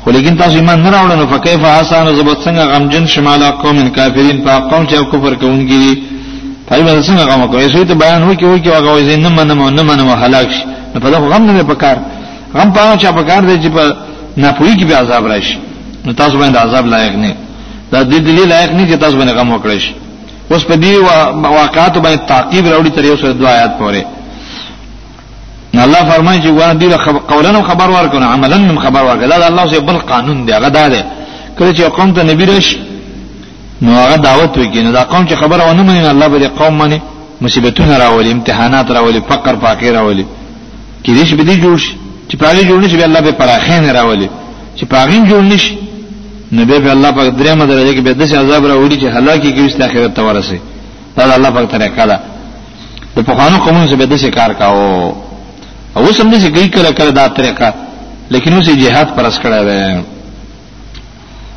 خو لیکن تاسو ایمان نه راوړل نو فكيف آسان زبد څنګه غمجن شمالا قوم کافرین په قوم چې کفر کوونکي دي پای باندې څنګه غم کوي سوی ته بیان وکي وکي هغه وایي نه منم نه منم هلاک شي نو په دغه غم نه پکار غم په هغه چا پکار دی چې په ناپوهي کې به عذاب راشي نو تاسو باندې عذاب لایق نه دا د دې لایق نه چې تاسو باندې غم وکړئ شي اوس په دې واقعاتو باندې تعقیب راوړي تر یو سره دوا آیات پورې نو الله فرمایي چې واه دې قولن خبر ورکړه عملا من خبر ورکړه دا الله سي بل قانون دی هغه دا دی کله چې قوم ته نبی راشي نو هغه دعوت وکړي نو دا قوم چې خبره ونه مني الله به قوم مني مصیبتونه راولي امتحانات راولي فقر پاکي راولي کې دې شي به دې جوړ شي چې پاګې جوړ نشي به الله به پراخین راولي چې پاګې جوړ نشي نو به الله په درېمه درجه کې به د عذاب راوړي چې هلاکي کې است اخرت ته ورسي دا الله پاک طریقه ده د پخوانو قومونو سره به د شکار کاو او سم دې کوي کړه کړه دا طریقه لیکن اوسې جهاد پرس کړه ده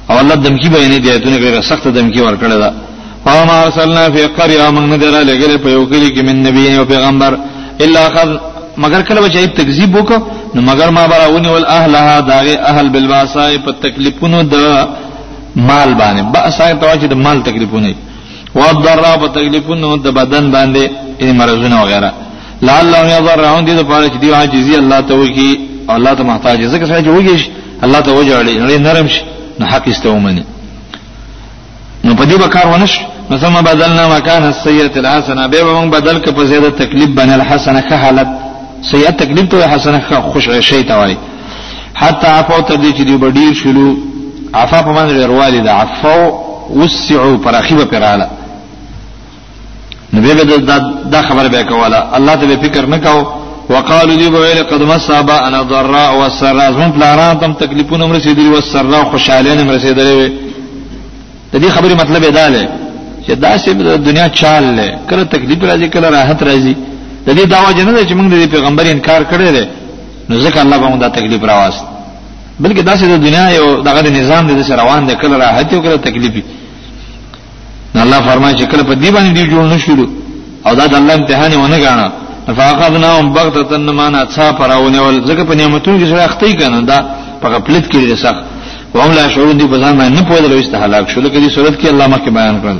او الله دمکی به نه دی ایتونه کړه سخت دمکی ور کړه ده او ما ارسلنا فی قريه من ندر لګل په یو کلی کې من نبی او پیغمبر الا اخذ مگر کله بچای تکذیب وکړه نو مگر ما براونی ول اهلها داغه اهل بالباسای په تکلیفونو د مال باندې باسای ته چې د مال تکلیفونه والضراء په تکلیفونو د بدن باندې یې مرزونه وغیرہ لعلهم يضرعون دې لپاره چې دی عاجزي الله ته وږي او الله ته محتاج ځکه چې وږي الله ته وجړي نه نرم شي نو حق استومني نو په دې بکار ونش نو ثم بدلنا مكان السيئه الحسنه به موږ بدل ک په زیاده تکلیف باندې الحسنه که حالت سیئه تکلیف ته حسنه خوش شي ته وایي حتی عفو تر دې چې دی بډیر شلو عفا په معنی ډیروالی د عفو وسعو پر اخیبه پراله نو به دا دا خبره به کوله الله ته فکر نه کاو وقالو دی بویل قد مصابا انا ضراء وسرا زمون پلاران تم تکلیفونه مر رسیدلی وسرا خوشاله مر رسیدلی د دې خبرې مطلب دا دی چې دا سه د دنیا چال له کله تکلیف راځي کله راحت راځي د دې داوا جنې چې موږ د پیغمبر انکار کړی دی نو ځکه الله به موږ دا تکلیف راوست بلکې داسې د دنیا یو دغه نظام دې سره روان دی کله راحت او کله تکلیف نو الله فرمایي چې کله په دې باندې دی جوړ نشو او دا د الله امتحان ونه غاڼه فاقدناهم بغتة معنا څا پراونه ول ځکه په نعمتونو کې سره اخته کنه دا په غفلت کې دي سخت وهم لا شعور دي بزان نه پوهه لوي استهلاک شو لکه دې صورت کې الله مخکې بیان کړل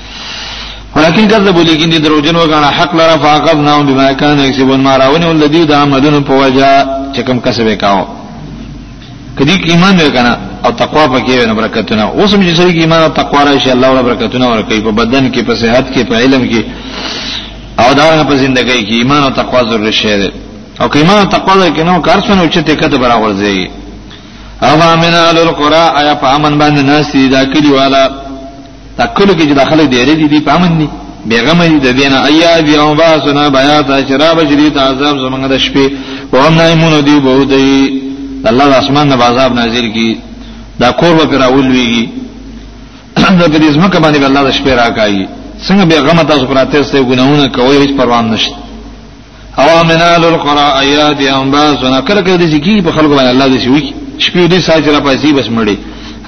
ولكن كذبوا لكن دي دروجن وغانا حق لرا فاقبناهم بما كانوا يكسبون ما راوني والذي دا عملون فوجا چکم کسب کاو کدی ایمان وکنا او تقوا پکې ونه برکتونه اوس هم چې سړي ایمان او تقوا راشي الله ولا برکتونه ورکړي په بدن کې په صحت کې په علم کې او دا په ژوندۍ کې ایمان او تقوا ضروري شی دی او که ایمان او تقوا لري کنه کار څنګه چې ته کده برابر ځي او امن اهل القرى ایا په امن باندې ناس دي دا کلی والا دا کله کې چې داخله دی لري دی پامن دي بیغم دي د دینه ایا بی او باسنا بیا تا شراب جری ته عذاب زمنګ د شپې او هم نایمون دی بو دی الله د اسمان نه عذاب نازل کی دا کور و پر اول ویږي د دې زمکه باندې الله د شپې راکایي څنګه بیغم تاسو پراته سه ګناونه کوي هیڅ پروا نه شته او امنال القرى ايات انباس نه کله کله دې کی په خلکو باندې الله دې شوی شپې دې ساج را پاسي بس مړي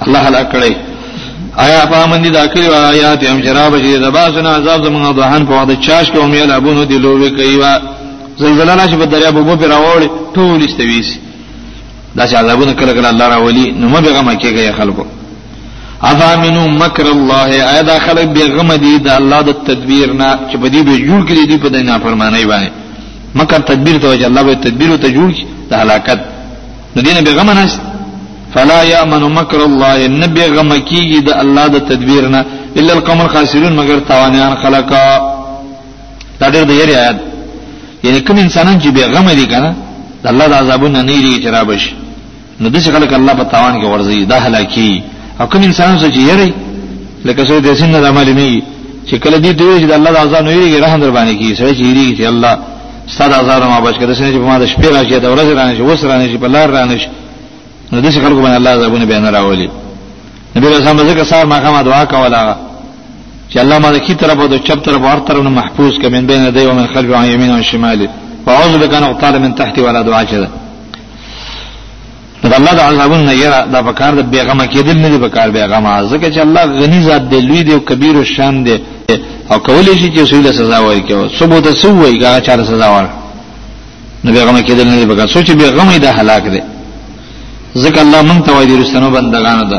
الله هلاک کړي آیا پامندی دا کړی و آیات هم جراب چې د باسن عذاب زمونږ د هان په وخت چاش کوم یل ابونو دی لوي کوي وا زلزلہ راشي په دریا بوبو پر راوړي ټول استویس دا چې عذابونه کله کله الله راولي نو مبه غم کېږي خلکو افا منو مکر الله ایا دا خلک به غم دي د الله د تدبیر نه چې په دې به جوړ کړي دي په دې نه فرمانه باندې مکر تدبیر ته وجه الله به تدبیر ته جوړ شي د هلاکت د دې نه به غم نه فلا یامن مکر الله نبی غم کیږي د الله د تدبیر نه الا القوم الخاسرون مگر تاوانیان خلقا دا ډېر د یری آیات یعنی کوم انسانان چې به غم دي کنه د الله د عذابونو نه یری چې را بشي نو د څه خلک الله په تاوان کې ورځي دا هلاکی او کوم انسان چې یری لکه څه د سین د عمل نه چې کله دې دوی چې الله د عذاب نه یریږي رحم در باندې کی سره چې یریږي چې الله ستاسو عذاب ما بچ کړه سنې چې په ما د شپې راځي د ورځې راځي وس راځي په لار راځي نو د څه خلک باندې الله عذابونه بیان راولي نبی رسول الله ځکه سار ما کومه دعا کوله چې الله ما د کی طرف او د چپ طرف او هر طرف نه محفوظ کمن بین دی او من خلف او یمین او شمال فاعوذ بک ان اغتال من تحت ولا دعا چره دا الله د عذابون نه یرا دا په کار د بیغمه کېدل نه دی په کار بیغمه ځکه چې الله غنی ذات دی لوی دی او کبیر او شان دی او کولې شي چې سوله سزا ورکړي سبو ته سو وي هغه چاره سزا ور نه بیغمه کېدل نه دی په کار سوچ بیغمه دا هلاک دی ځکه الله مونږ ته وایي رسنو بندگانو ته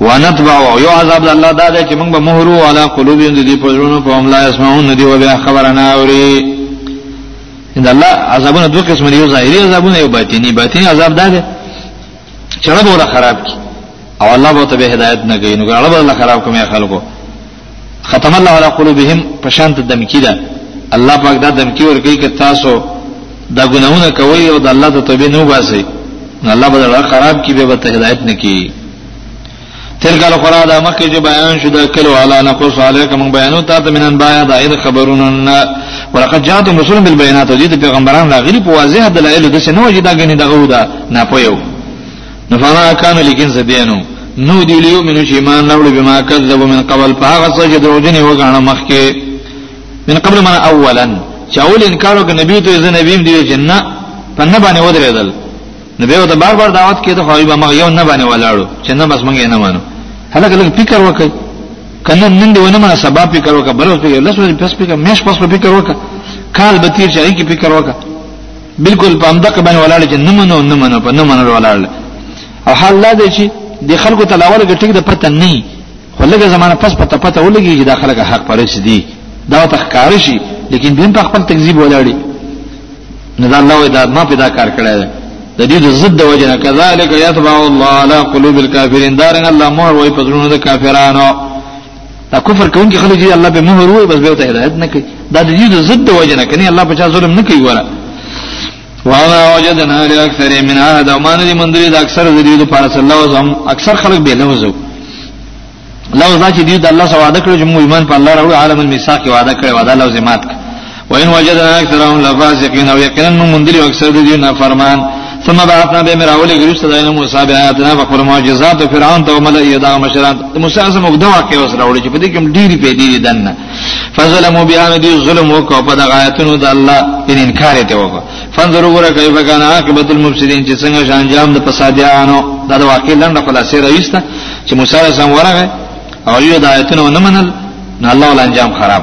ونتبع او یو عذاب د الله دا دی چې موږ به مهر او علا قلوب یې د دې پزړونو په هم لا اسمعون دی او بیا خبره نه اوري ان الله عذابونه دوه قسم دي یو ظاهري عذابونه یو باطینی باطینی عذاب دا دی چې رب ولا خراب کی او الله به ته به هدایت نه کوي نو الله به خراب کوي خلکو ختم الله علی قلوبهم په شان ته دمکی ده الله پاک دا دمکی ورکی که تاسو دا ګناونه کوي او د الله ته توبه نه وباسي نو الله به دا خراب کی به ته هدایت نه کی تلک القرآن دا مخی جو بیان شو دا کلو علا نقص علیکم من بیانو تا تا من انبایا دا اید خبرون ولقد جاتم رسول بالبینات و جید پیغمبران لا غریب واضح دلائل دسی نو جدا گنی دا غو دا ناپویو نفما کان لیکن زدینو نو دی لیو منو چې ایمان نه وړي بما کذبوا من قبل فهغه څه چې دروځنی وګاڼه مخکې من قبل من اولا چاول انکار وکړ نبی ته ځنه نبی دی چې نه پنه باندې ودرېدل نبی وته بار بار دعوت کړي ته خو به مغه یو نه باندې ولاړو چې نه بس مونږ نه مانو هلکه لږ فکر وکړ کنه نن دی ونه ما سبب فکر وکړ بل ورته لاسو پس فکر مېش پس فکر وکړ کال به تیر شي کی فکر وکړه بالکل په همدغه باندې ولاړ چې نه منو نه منو په نه منو ولاړ او حال لا دی چې د خلکو تلاول کې ټیک د پته نه خو لږه زمانه پس پته پته ولګي چې د خلک حق پرېس دي دا تخکار شي لیکن دین په خپل تکذیب ولاړي نه دا الله دا ما پیدا کار کړی دی د دې د ضد وجنه کذالک یتبع الله علی قلوب الکافرین دارن الله مور وای پزړونو د کافرانو دا کفر کوونکي خلک دي الله به مهر وي بس به ته هدایت نه کوي دا د دې ضد وجه نه کوي الله په چا ظلم نه کوي وره وانا وجدنا لاکثر من عهد او مان دي مندري د اکثر د دې لپاره صلی الله علیه وسلم اکثر خلک به نه وځو لوز دا چې دې د الله سره وعده کړو چې موږ ایمان په الله راوړو عالم الميثاق وعده کړو وعده لوز مات کړو وان وجدنا اکثرهم لفاسقین او یقینا من مندلی اکثر دی نه فرمان ثم بعثنا به مراول غریس دین موسی به آیاتنا بخور معجزات فرعون ته مل یدا مشرات موسی سم وګدا واقع وس راوړي چې په دې کې ډیری په دې دنه فظلموا بها دی ظلم وکاو په دغه آیاتونو د الله ان انکار ته وکړه فانظروا ګره کیف کان عاقبت المفسدين چې څنګه شان جام د فسادیانو دا د واقع لنډه خلاصې راويسته چې موسی سم ورغه او یو د آیاتونو نه منل نو الله ول انجام خراب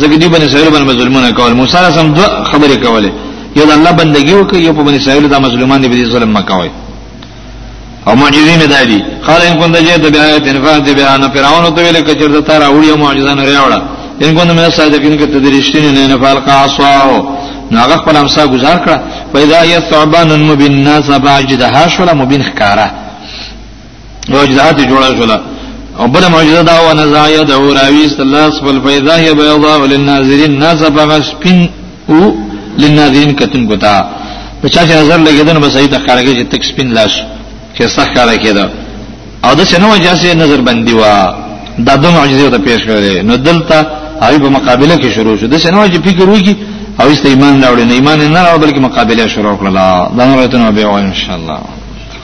ځکه دی بنی اسرائیل باندې ظلمونه کول موسی علیه السلام دوه خبرې کولې یو د الله بندگی وکړي یو په بنی اسرائیل د مظلومان دی به ظلم مکوي او معجزې نه دادي قال ان كنت جئت بآيات فأت بها انا فرعون تو ویل کچر د تر اوړي معجزه نه راوړه ان كنت من الصادقين کته د رښتینې نه نه فالق عصاه نو هغه خپل امسا گزار کړه پیدا یثعبان مبین الناس باجدها شولا مبین خکاره یو اجداد جوړه شولا او بل معجزه دا و نزا یدعو راویس الله سبحانه فیضا هی بیضا للناظرین ناس بغا سپین او للناظرین کتن کوتا په چا چې نظر لګیدنه بس ایت خارګه چې تک سپین لاش کې صح کار کېده او د شنو اجازه نظر بندي وا دا د معجزه ته پیش کړي نو دلته هغه په مقابله کې شروع شو د شنو چې فکر وکړي او است ایمان راوړي نه ایمان نه راوړي بلکې مقابله شروع کړه دا نو ته نو به ان شاء الله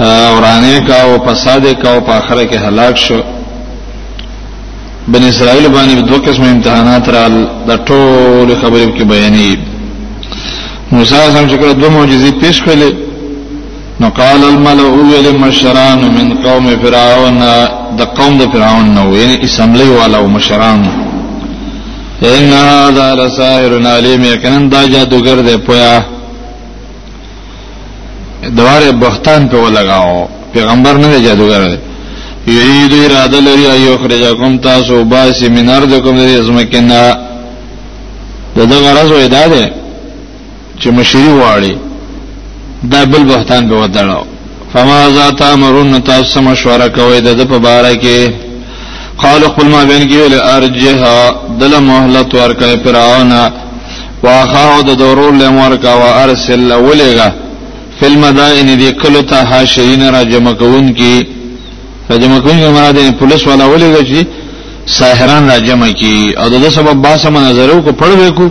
ورانه کا او فساد کا او په اخر کې هلاک شو بن اسرائیل باندې دوه قسم امتحانات را د ټول خبرې کې بیانې موسی سم چې کړه دوه معجزې پیش کړلې نو قال الملأ اول مشران من قوم فرعون د قوم د فرعون نو یعنی اسمبلی والا او مشران ان هذا لساحر علیم یقینا دا جادوګر دی پویا دواره بختان په ولګاو پیغمبر نه جادوګر دی یرید اراده لري ایو خرجکم تاسو باسی من ارضکم دې زمکنا د دغه راز وې دا ده چې مشری واړي دا بل بهتان به ودړو فما ذات امرون تاسو مشوره کوي د په باره کې قال خپل ما بین کې ول ارجها دل مهلت ورکه پراونه واخاو د دورور لم ورکا و ارسل ولغا فی المدائن دی کلو تا حاشرین را جمع کون کی را جمع کون کی مراد یعنی پولیس والا ولغا چی ساحران را جمع کی او د سبب باسه من نظرو کو پړ وکو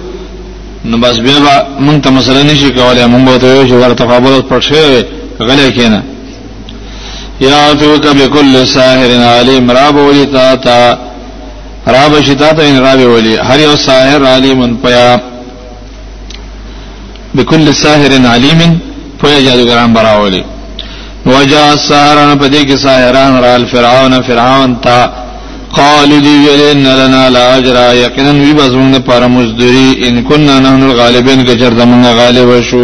نو بس بیا با مونږ ته مسله نشي کولای مونږ به ته یو ورته خبرو پټ شوی غلې کینه یا تو کبه کل ساحر علیم را بولی تا تا را بشتا ته ان راوي ولي هر یو ساحر عالم پیا بكل ساحر علیم پویا جادوګران براولي وجا سحران په دې کې ساحران رال فرعون فرعون تا قال دی ویل ان لنا لا اجر یقینا وی بزمون پر مزدری ان كنا نحن الغالبین که چرته موږ غالب شو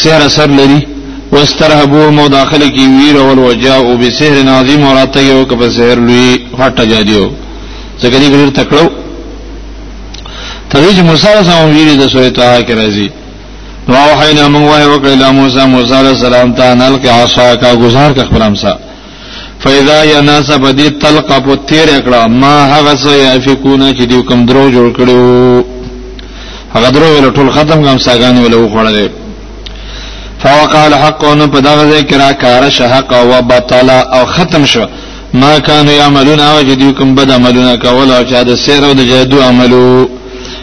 سحر اثر لري واسترهبوه مو داخل کی ویر اول وجاءو بسحر عظیم اور آتا یو کپ سحر لوی غټه جادیو ځکه دې ګریر تکړو تدې چې موسی علیه السلام ویری د سورې طه کې راځي نو وحینا موږ وایو کله موسی موسی علیه السلام ته نلک عصا کا گزار کا خپل امسا فیدا یا ناس په دې تلق په تیر کړه ما هغه څه یافکونه چې دیو کم درو جوړ کړو هغه درو ویل ټول ختم کوم ساګان ویل و خړل فوقع الحق ان په دغه ځای کې را کار شحق او بطل او ختم شو ما كانوا يعملون او چې دیو کم بد عملونه کول او چې د سیر او د جادو عملو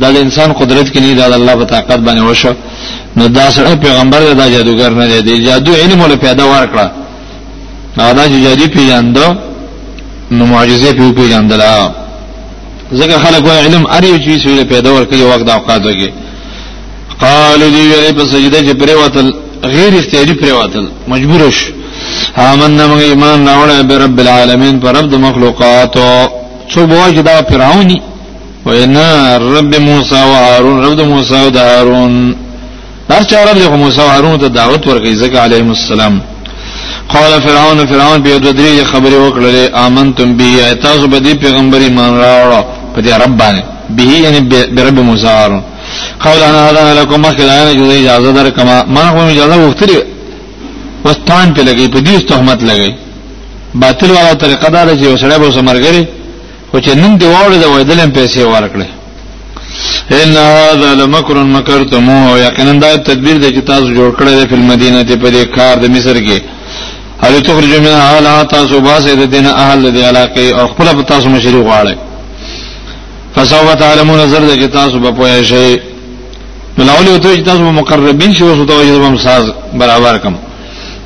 دا د انسان قدرت کې نه دا د الله په طاقت باندې وشو نو دا سره پیغمبر دا جادوګر نه دی دی جادو علم ول پیدا ورکړه دا دا چې جادو پیژاندو نو معجزه په پیژاندل ځکه خلک وای علم اړ یو چیز ویل پیدا ورکړي وخت د اوقات کې قالو دی ویلې په سجده چې پریوتل غیر اختیاري پریوتل مجبور شو آمنا موږ ایمان راوړل به رب العالمین پر رب د مخلوقات څو بوج دا فرعونی وینا رب موسی و هارون رب موسی و هارون هر چا رب له موسی و هارون ته دعوت ورکړي ځکه علیهم السلام قال فرعون فرعون به د درې خبرې وکړلې امنتم به تاسو به دې پیغمبر ایمان راوړو په دې رب باندې به یعنی برب موسی هارون قال انا هذا لكم مخدعنا جزي اجازه در کما ما هو اجازه وختري واستان په لګي په دې تهمت لګي باطل والا طریقه دا چې وسړی به سمرګري خو چې نوم دی واړو د ویدلم پیسې ورکړي ان هذا لمکر مکرتمو یقینا دا تدبیر دی چې تاسو جوړ کړی دی په مدینه ته په دې کار د مصر کې هل تخرج من اهل تاسو باسه د دین اهل د علاقې او خپل په تاسو مشری غواړي فسوف تعلمون زر د چې تاسو په پوهه شئ ملاولی وته چې تاسو مقربین شئ او تاسو به ساز برابر کم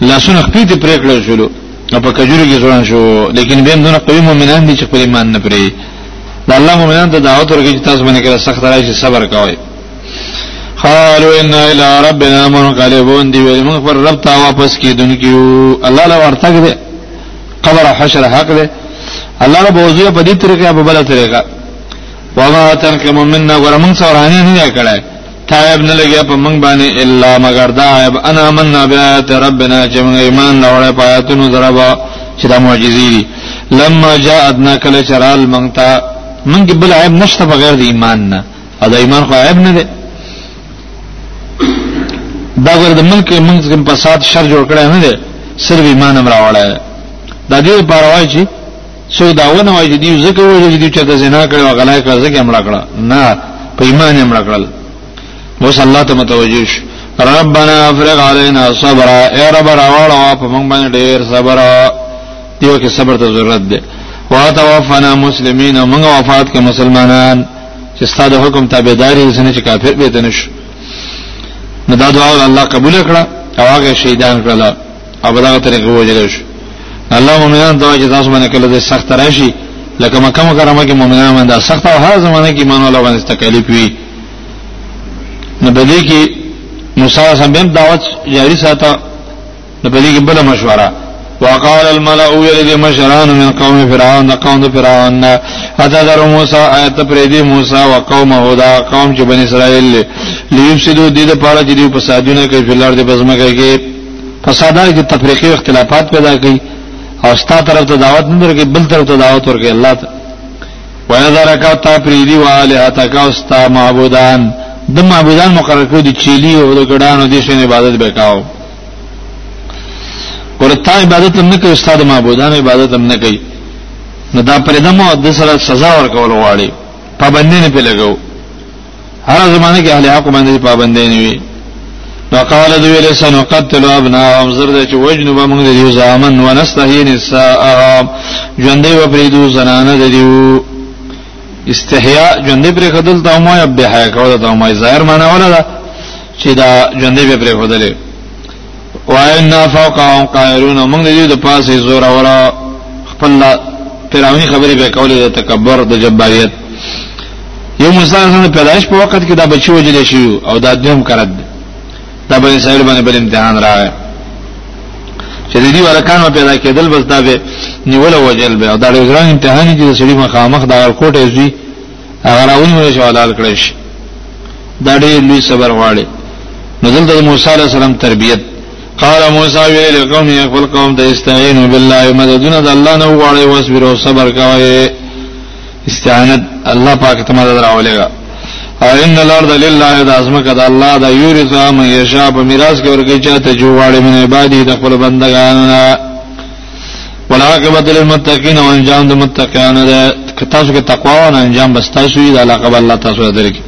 لاسونه خپې ته پرې کړل شول نو په کجوري کې ځوان شو لیکن به دونه قوي مؤمنان دي چې خپل ایمان نه پرې دا الله مؤمنان ته دعوت ورکړي چې تاسو باندې کړه سخت راځي صبر کوئ قالوا ان الى ربنا منقلبون دی ویل موږ پر رب ته واپس کیدونکو الله له ورته دې قبر حشر حق دې الله له بوزي په دې طریقې په بل طریقې وما تنقم منا ورمن سورانه نه کړای تایب نه لګیا په موږ باندې الا مگر دا عیب انا من بیات ربنا چې موږ ایمان راوړې پاتونو دربا چې دا معجزې دي لما جاءتنا کله چرال موږ ته موږ بل عیب نشته بغیر د ایمان نه دا ایمان خو عیب نه دی دا ور د ملک موږ کوم فساد شر جوړ کړی نه دی صرف ایمان امر راوړی دا دې پروايي چې سو داونه وای چې دیو زکه وای چې دیو چې د زنا کړو غلای کړو زکه امړه کړو نه په ایمان امړه کړل اوس الله ته متوجه شو ربنا افرغ علينا صبر اے رب راوړوا په موږ باندې ډېر صبر دیو کې صبر ته ضرورت ده واتوفنا مسلمین موږ وفات کې مسلمانان چې ستاسو حکم تابعداري سنې چې کافر به تنش نو دا دعا الله قبول کړه او هغه شهیدان کړل او په دغه طریقه وجل شو الله مؤمنان دا چې تاسو باندې کله د سخت راشي لکه مکه مکرمه کې مؤمنان باندې سخت او هر زمانه کې ایمان الله باندې تکلیف وي نو په دې کې موسی سم بهم دعوت جاری ساته نو په دې کې بل مشوره وقال الملأ يرد مشران من قوم فرعون قوم فرعون اتذر موسى آیت پریدی موسی او قوم هدا قوم چې بنی اسرائیل لیفسدو دې د پاره چې دی په سادونه کې فلارد بزمګه کې فسادار کې تفریقي او اختلافات پیدا کوي او ستا طرف ته دعوت نه درکې بل طرف ته دعوت ورکې الله ته ويذرک او تفریدی والهتک او ستا معبودان د معبودان مقرر کړو دي چيلي او د ګډانو دي شنه عبادت وکاو ورته عبادت هم نه کوي استاد معبودان عبادت هم نه کوي نو دا پرې دمو د سره سزا ورکول غواړي پابندې نه پې لګو هر زمانه کې اهل حق باندې پابند نه وي وقال ذو لسان قتل ابناهم زرد چې وجنو به موږ دې زامن ونستحي نساءهم ژوندې و پریدو زنانه دې استحیاء ژوندې پر خدل ته مو یب حیا کوله ته مو ظاهر معنا ولا چې دا ژوندې به پر خدلې واینا فوقهم قاهرون موږ دې د پاسه زور اورا خپل پیراونی خبرې به کولې د تکبر د جباریت یو موسی سره پیدائش په وخت کې دا بچی وجل شي او دا دیم کرد دا بنی اسرائیل باندې بل امتحان راغی چې دې ورکان په پیدا کېدل بس دا به نیول وجل به او دا لږ امتحان چې سړي مخامخ دا کوټه زی هغه راوي وي چې حلال کړی شي دا ډېر لوی صبر غواړي نزل د موسی عليه السلام تربيت قال موسی ویل قوم یې خپل قوم ته استعینوا بالله مددونه د الله نه وغواړي واصبر او صبر کوي استعانت الله پاک ته مدد راولېږي او ان الارض لله د ازمکه د الله د یورث ما یشاء په میراث کې ورګی چاته جوړې من عبادی د خپل بندگانو والعاقبت للمتقین او انجام د متقینانو ده تاسو کې تقوا او انجام بس تاسو یې د علاقه بل الله تاسو درکې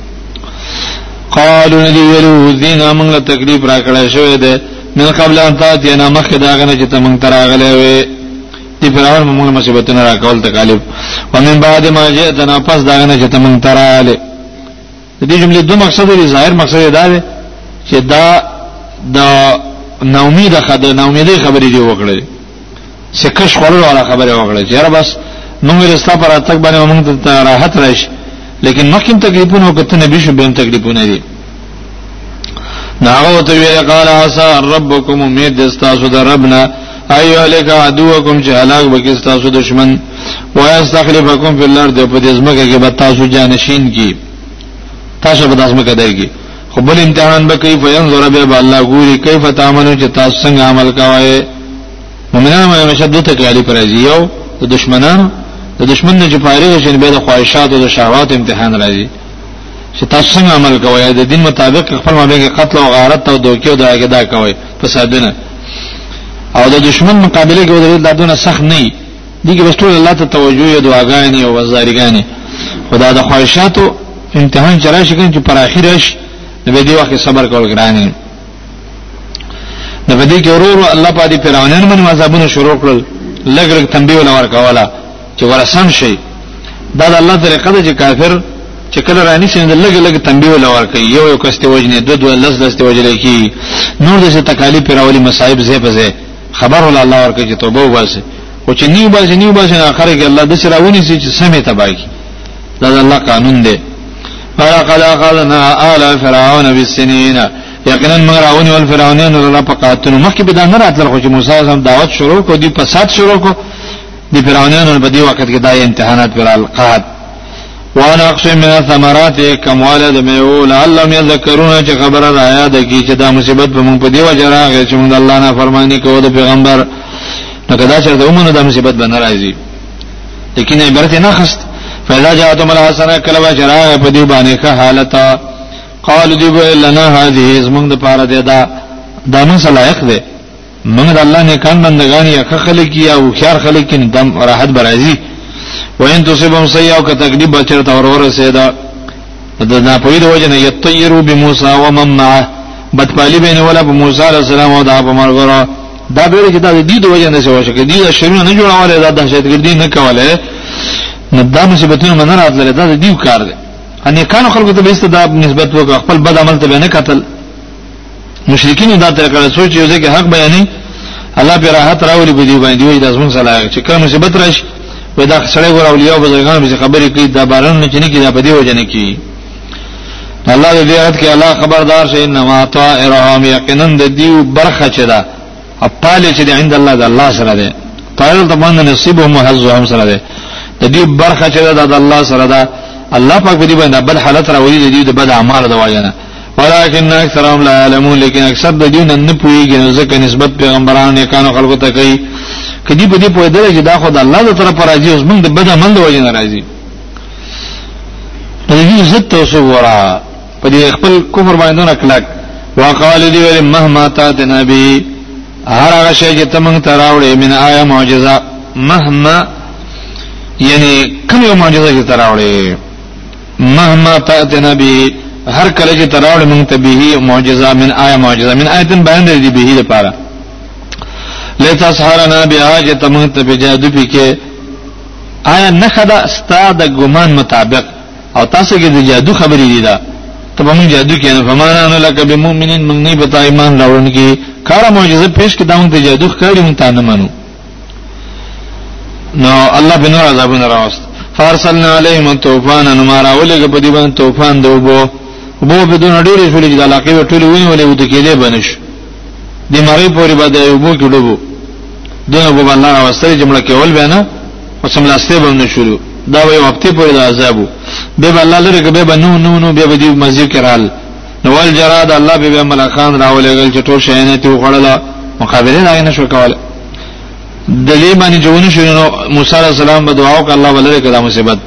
قالو ندی ویلو دین موږ له تکلیف را کړی شوی ده من قبل ان تاتي انا مخ دا غنه چې تمنګ تراغله وي دی پرور موږ مصیبتونه را کول تکالیف ومن بعد ما جئتنا پس دا غنه چې تمنګ تراغله د دې جملې دوه مقصد لري ظاهر مقصد یې دا دی چې دا د ناامید خبره د ناامیدې خبرې دی وکړي چې کښ خورو ولا خبره وکړي چې بس نو مې رستا پر اتک باندې موږ ته راحت راشي لیکن مخکې تکلیفونه وکړه نبی شو به تکلیفونه دي ناغه ته ویل قال عسى ربكم امید استاسو د ربنا ایو الیک عدوکم چې هلاک وکي تاسو دشمن ويستخلفکم فی الارض په دې ځمکه کې به تاسو جانشین کی تاسو به داسمه کدای کی خو بل امتحان به کوي فینظر به الله ګوري کیف تعملون چې تاسو څنګه عمل کوئ مومنان باندې همیشه دوه تکلیف راځي یو د دشمنانو د دشمن نه چې فارغ شي به د خواهشات او د شهوات امتحان راځي چې تاسو څنګه عمل کوئ د دین مطابق خپل مابین کې قتل او غارت او دوکي او دا کې دا کوئ فسادنا او د دشمن مقابله کې ودرېدل دا دونه سخت نه دي دي کې رسول الله ته توجه او دعاګانې او وزارګانې خدا د خواهشاتو امتحان چرای شي چې پر اخر راشي نو به دی وخت صبر کول ګران دي نو به دې کې ورور الله پاک دې پیرانن من مذهبونه شروع کړل لګ لګ تنبیه ولور کولا چې ورسم شي دا د الله طریقه ده چې کافر چې کله رانی سي د لګ لګ تنبیه ولا ور کوي یو یو کسته وجنه دو دو لز لز ته وجل کی نور د تکالیف پر اولی مصائب زه په زه خبر ول الله ور کوي چې توبه واسه او چې نیو باسي نیو باسي نه اخر کې الله د سراونی سي چې سمې تبای دا د الله قانون دی فلقد اخذنا آل فرعون بالسنين یقینا موږ راونی ول فرعونانو را په قاتل مخکې به دا نه راتل خو چې موسی هم دعوت شروع کو دی فساد شروع کو د فرعونانو په دې وخت کې دا امتحانات ورال قحط وانا اقسم من الثمرات کمواله د میو لعلهم یذکرون چې خبره را یاد کی چې دا مصیبت په مونږ په دی وجه راغی چې مونږ الله نه فرمانی کوو د پیغمبر نو کدا چې د عمر د مصیبت به ناراضي لیکن عبرت نه خست فیضا جاءتم الحسنه کله به جراغ په دی باندې ښه حالت قالوا دی لنا هذه زمونږ د پاره ده دا دا مسلایق ده موږ د الله نه کان بندگان یا خلک یا او خيار خلک کې دم راحت برازي وین تصيبهم سيئه او تکلیف بچر تور ورسېدا د نه پوی د وجه نه یطیرو بموسی و من معه بدپالی بین ولا په موسی علی السلام او د په مرګره دا به چې دا د دې د وجه نه شو شکه دې د شرونه نه جوړواله دا دهشتګردي نه کوله نو دا مصیبتونه من راتله دا د دې کار دی ان کانو خلکو ته به ست دا نسبت وکړ خپل بد عمل ته نه قتل مشرکین دا تر کړه سوچ یو ځکه حق بیانې الله په راحت راولي په دې باندې وي د ازمن سره چې کوم مصیبت راشي وې دا سړی ور اولیاء او بزرګان به خبرې کوي دا باران نه چني کې دا په دې وجه نه کوي الله دې آیت کې الله خبردار شي انما طائرهم یقینا د دیو برخه چي دا خپل چې د عند الله د الله سره ده طائر ته باندې نصیب او محزهم سره ده د دې برخه چې دا د الله سره ده الله پاک دې باندې بل حالت راوړي دې د بد اعمال د واجنه ولكن اکثرهم لا يعلمون لیکن اکثر د دین نه پوهیږي نو ځکه نسبت پیغمبرانو نه کانو خلکو ته کوي کدی په دې پوهیدل چې دا خو د الله د طرف راځي اوس موږ د بد عمل د وجه ناراضي د دې عزت توسو ورا په دې خپل کفر باندې نه کلک وقال دی ویل مهما تا د نبی هر هغه شی چې تمنګ تراوړې من آیا معجزه مهما یعنی کوم معجزه چې تراوړې مهما تاتنا به هر کله چې تراول مونږ ته به معجزه من آیه معجزه من آیه تن بیان دی به لپاره لته سحرنا بها چې تمه ته په جادو پکې آیا نه خدا ستا د ګمان مطابق او تاسو کې د جادو خبرې دي دا ته به موږ جادو کې نه فمانا نه لکه به مؤمنین موږ نه پتا ایمان راوړونکي کار معجزه پیش کې داون ته جادو ښکاری مونږ ته نه منو نو الله بنو عذابونه راوست فارسلنا علیهم الطوفان نو ما راولګه په دې باندې طوفان دی وبو وبو په دون ډېرې شولې چې د علاقې ټولې ونی ولې ود کېدې بنش د مری پورې باندې وبو کې ډوبو دونه وبو الله راوستل چې مړه کېول به نه او سملاسته به نه شروع دا وي وخت پورې د عذابو به الله لري کې به نو نو نو به دې مزي کرال نو ول جراد الله به ملکان راولېګل چې ټول شینه ته وخړل مقابله نه نه شو کول د دې باندې جوونه شو نو موسی عليه السلام به دعا وکړه الله ولر کړه مصیبت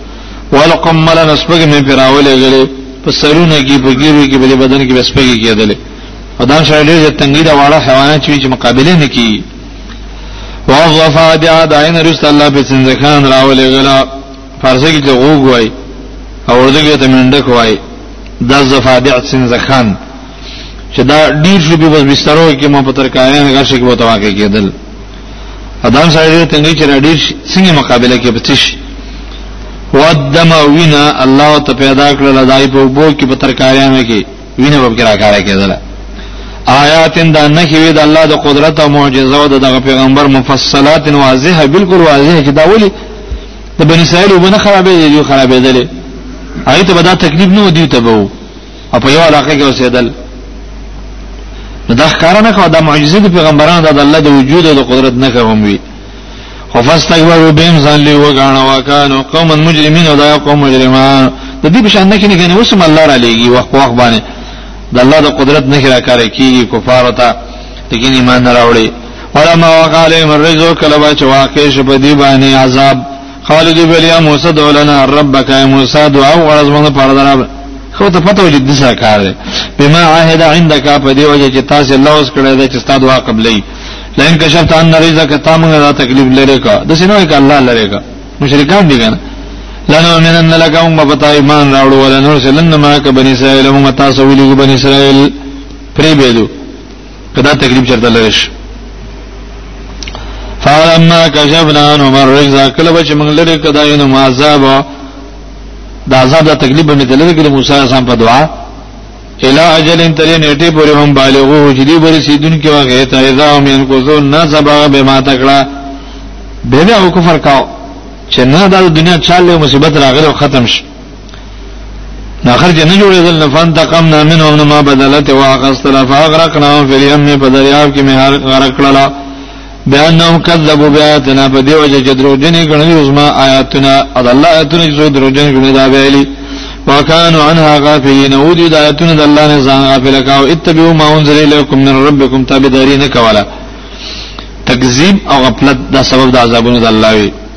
ولقم مل نسبګ مې پیراولېګل په سرونه کې په ګیرو کې په بدن کې بسپګي کېدل خدام شاعر دې تنګي دا واړه حیوانات چې مقابله نه کوي وغفا بیا داین رست الله په څنګه خان راولېګل فارسی کې ته غوګ وای او اردو کې ته منډک وای دا زفادع څنګه خان چې دا ډیر شو به بس بسترو کې ما په ترکارې نه غشې کې وته واقع کېدل ادم سره دې څنګه چې ډیر څنګه مقابله کې پتیش ودم وینا الله ته پیدا کړل دای په بو کې په ترکارې نه کې وینا په کرا کارا کېدل آیات دا نه وی د الله د قدرت او معجزو د پیغمبر مفصلات واضحه بالکل واضحه چې دا ولي د بنی اسرائیل وبنه خرابې دي یو خرابې دي هغه ته بدا تکلیف نه ودی ته وو او په یو علاقه کې اوسېدل دا ښکار نه کوي دا معجزه د پیغمبرانو د الله د وجود او د قدرت نه کوم وی خو فاستغفروا بهم ځان له وګاڼه وکانو قوم مجرمین او دا قوم مجرمان د دې په شان نه کې نه کنه وسم الله را لېږي وخت وخت باندې د الله د قدرت نه کړه کار کوي کفار ته لیکن ایمان نه راوړي ولما وقاله من رزو کله به چې واقع شي په دی باندې عذاب قالو دی بلیا موسی دولنا ربک یا موسی دعا وغواړه زموږ پر دراب خو ته پته ولې د څه کار دی بما عهد عندك په دی وجه چې تاسو لوز کړی دا چې ستاسو دعا قبلې لئن کشفت عن رزق تامغه دا تکلیف لري کا د سينو کا الله لري کا مشرکان دي کنه لنو من ان لکم بتا ایمان راوړو ولنو سلن ما ک بنی اسرائیل موږ تاسو ویلو بنی اسرائیل پری بيدو کدا تکلیف چرته لری شي فلما كشفنا عن عمر رجزا کله بچ موږ لري کدا یې نو عذاب دا عذاب دا تکلیف به متل لري کله موسی سم په دعا الى اجل تری نیټه پورې هم بالغو جدي بری سیدون کې واغې ته اذا هم ان کو زو نه سبا به ما تکړه به او کفر کاو چې نه دا دنیا چاله مصیبت راغله ختم شي ناخر کې نه جوړېدل نه فن تقم نه منو نه ما بدلت واخستل فاغرقنا فی الیم په دریاب کې مې هر غرق کړل بیان نو کذبوا بیاتنا په دیو چې درو جنې غنلې زما آیاتنا اذ الله آیاتونه چې درو جنې غنې دا ویلي وکانو عنها غافلین او دې آیاتونه د الله نه ځان غافل کاو اتبعوا ما انزل الیکم من ربکم تابعدارین کولا تکذیب او غفلت دا سبب د عذابونو د الله وی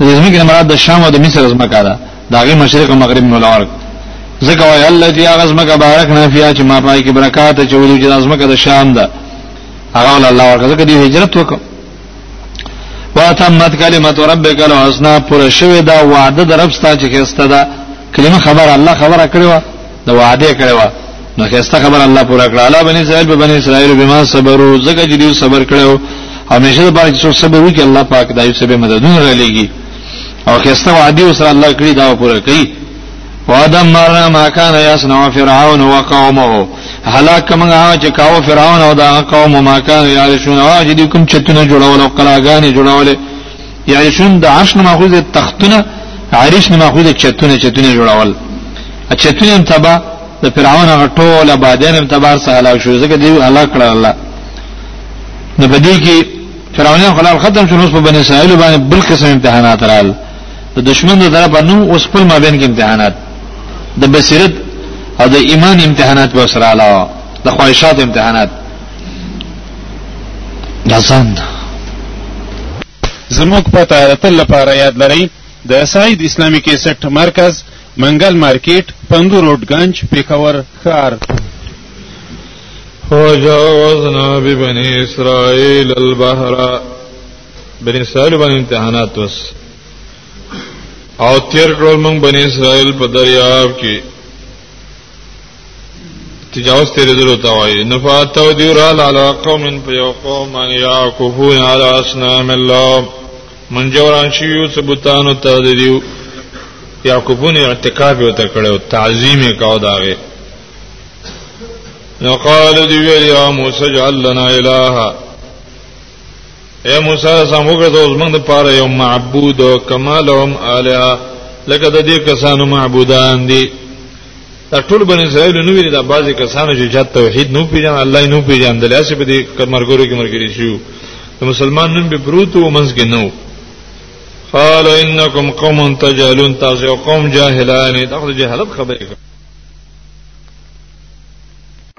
د زمکه مراد د شام او د مصر زمکه ده دا غي مشرق او مغرب نو لور زکه وای الله دی هغه زمکه بارک نه فیا چې ما پای کې برکات چې ولې چې زمکه د شام ده هغه الله ورکه زکه دی هجرت وکړه واتمت کلمت ربک الحسنا پر شوی دا وعده درپستا چې خسته ده کلمه خبر الله خبره کړو د وعده کړی و نو خسته خبر الله پورا کړ الله بني اسرائيل په بني اسرائيل به ما صبرو زګه چې دوی صبر کړو همیشه د پاره چې صبر وکړي الله پاک دایو سبه مددونه را لېږي او خسته وعده وسره الله کړی دا پورا کوي وادم مرنا ما کان یسنا فرعون وقومه هلاک منغه چې کاو فرعون او دا قوم ما کان یارشون او چې کوم چتونه جوړول او قلاګانې جوړولې یعیشون د عرش نه ماخوذ تختونه عرش نه ماخوذ چتونه چتونه جوړول چتونه هم تبا د فرعون هغه ټول آبادان هم تبار سره هلاک شو ځکه دی هلاک کړل الله نو په دې کې فرعونان خلال ختم شول اوس په بنی اسرائیل باندې بل قسم امتحانات رال د دشمن د طرفه نو اوس خپل مابین کې امتحانات د بصیرت او د ایمان امتحانات به سره علاوه د خواهشات امتحانات دا ځان ده زموږ پته د تل لپاره یاد لرئ د سعید اسلامي کیسټ مرکز منګل مارکیټ پندو روډ گنج پیښور ښار وجاوزنا ببني اسرائيل البحر بني اسرائيل باندې امتحانات وس او تیر کړل موږ بني اسرائيل په دریاب کې تجاوز تیرې درو ته وایي نفاتو دی را لالا قوم په یو قوم ان یعکفون علی اصنام الله من جوران شیو ثبوتانو ته دیو یعکفون اعتکاف یو ته کړو تعظیم یې کاو داغه نو قال دی ویل یا موسی جعل لنا الها اے موسی سم وګرځو زمنګ د پاره یو معبود کما لهم الها لکه د دې کسانو معبودان دي دا ټول بن اسرائیل نو ویل دا بعضی کسانو چې جات توحید نو پیژن الله نو پیژن دلته چې په دې مرګورو کې مرګري شو د مسلمان نوم به پروت او منځ کې نو قال انکم قوم تجهلون تاسو قوم جاهلان دا خو جهالت خبره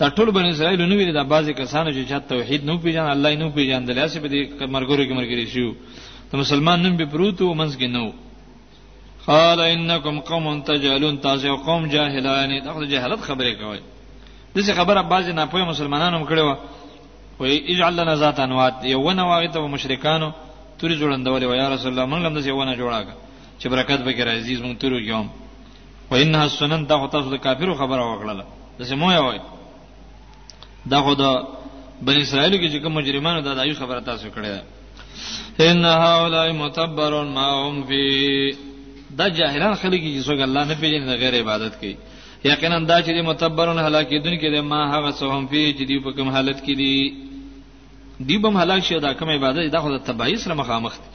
دا ټول بنی اسرائیل نو ویل دا بعضی کسانو چې چا توحید نو پیژن الله نو پیژن د لاسه په دې مرګورو کې مرګري شو ته مسلمان نن به پروتو منځ کې نو قال انکم قوم تجهلون تاسو قوم جاهلان دا خو جهالت خبره کوي دغه خبره بعضی نه پوهه مسلمانانو هم کړو و اجعل لنا ذات انوات یو ونه واغې ته مشرکانو توري جوړندول و یا رسول الله موږ هم دغه ونه جوړاګه چې برکت به کې راځي موږ تورو یوم و انها سنن دا خو تاسو د کافرو خبره وکړه دا سمو یا وای دا خو د بن اسرائیل کې چې کوم مجرمانو دا دایو خبره تاسو کړې ده ان هؤلاء متبر ما هم فی دا جاهلان خلک چې څوګ الله نه پیژني د غیر عبادت کوي یقینا دا چې متبرون هلاکیدونکي د ما هغه څه هم فی چې دی په کوم حالت کې دي دی بم هلاک شي دا کوم عبادت دا خو د تبعی سره مخامخ دی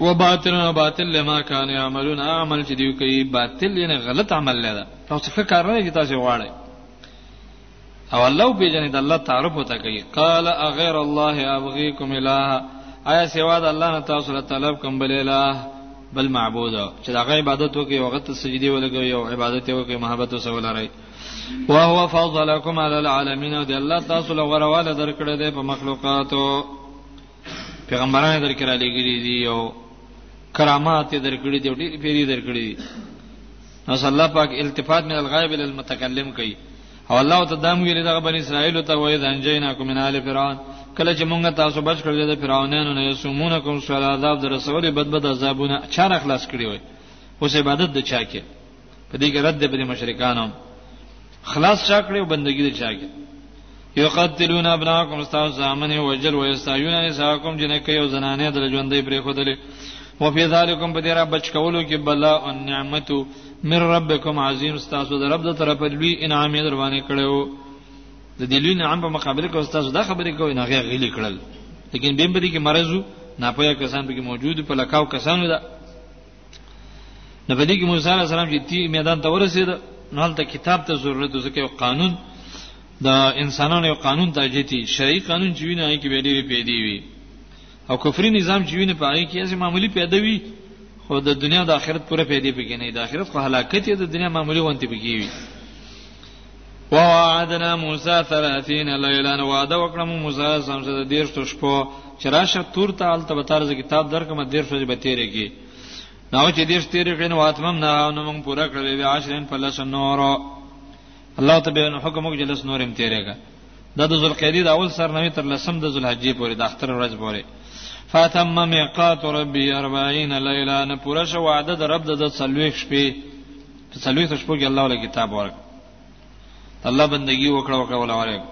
و باطل و باطل لما كان يعملون عمل چې دیو کوي باطل یعنی غلط عمل لدا تاسو ښه کار نه کی تاسو غواړئ او الله په جنې د الله تعارف وته کوي قال اغیر الله ابغيكم اله آیا سوا د الله نه تاسو له طلب کوم بل اله بل معبود چې دغه عبادت وکي او غت سجدي ولګوي او عبادت وکي محبت وسولري وهو فضلکم علی العالمین او د الله تاسو له غرواله درکړه دې په مخلوقاتو پیغمبرانو درکړه لګری دي او کرامات درکړي دي ډېر پیری درکړي دي نو صلی الله پاک التفات من الغائب الى المتکلم کوي او الله ته دام ویل دغه بنی اسرائیل ته وای ځنجینا کوم من آل فرعون کله چې مونږ تاسو بچ کړل د فرعونانو نه یسمون کوم سوال عذاب در رسول بد بد عذابونه چار اخلاص کړی وای اوس عبادت د چا کې په دې کې رد دی پر مشرکانو خلاص چا کړی او بندګی دې چا کړی یقتلون ابناکم استاو زامن وجل و یستایون نساکم جنکه یو زنانه در ژوندې پرې خودلې و فی ذالکم په دې را بچ کولو کې بلا او نعمت من ربکم عظیم استاسو در رب د طرف لوی انعام یې در باندې کړو د دې لوی نعام په مقابل کې استاسو دا خبرې کوي نه غیلې کړل لیکن بیم بری کې مرزو ناپوهه کسان به موجود په لکاو کسانو دا نو په دې کې موسی عليه السلام چې تی میدان ته ورسید نو هلته کتاب ته ضرورت ځکه یو قانون د انسانانو یو قانون ته جتی شرعي قانون چې ویني کې به ډېری پیدا وي او کفري نظام چې ویني پای کې یې معمولی پیدا وي خو د دنیا د آخرت پوره پیدا پکې نه د آخرت خو هلاکت یې د دنیا معمولی وانت پکې وي ووعدنا موسی 30 ليلا وعده وکړم موسی سم سره د دیر شپو شپو چې راشه تور ته ال ته بتارز کتاب درکم دیر شپه به تیرې کی نو چې دیر تیرې کین واتمم نه نو موږ پورا کړلې وی عشرین په لس نور الله ته به حکم وکړي لس نورم تیرېګا د د ذوالقعدی د اول سر نوې تر لسم د ذوالحجې پورې د اختر ورځ پورې فاتم میقات ربی 40 لیلا نه پورا شو وعده د رب د 30 شپې په څلوي ته شپو کې الله ول کتاب ورک الله بندگی وکړه وکړه ولا ورک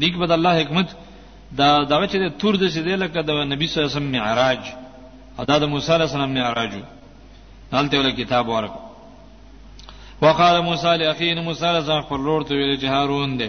دیک بد الله حکمت دا دغه چې تور د سې لکه د نبی صلی الله علیه وسلم معراج او دا د موسی علیه السلام معراج دلته ول کتاب ورک وقال موسی لاخيه موسی علیه السلام پر لور ته ویل چې هارون دی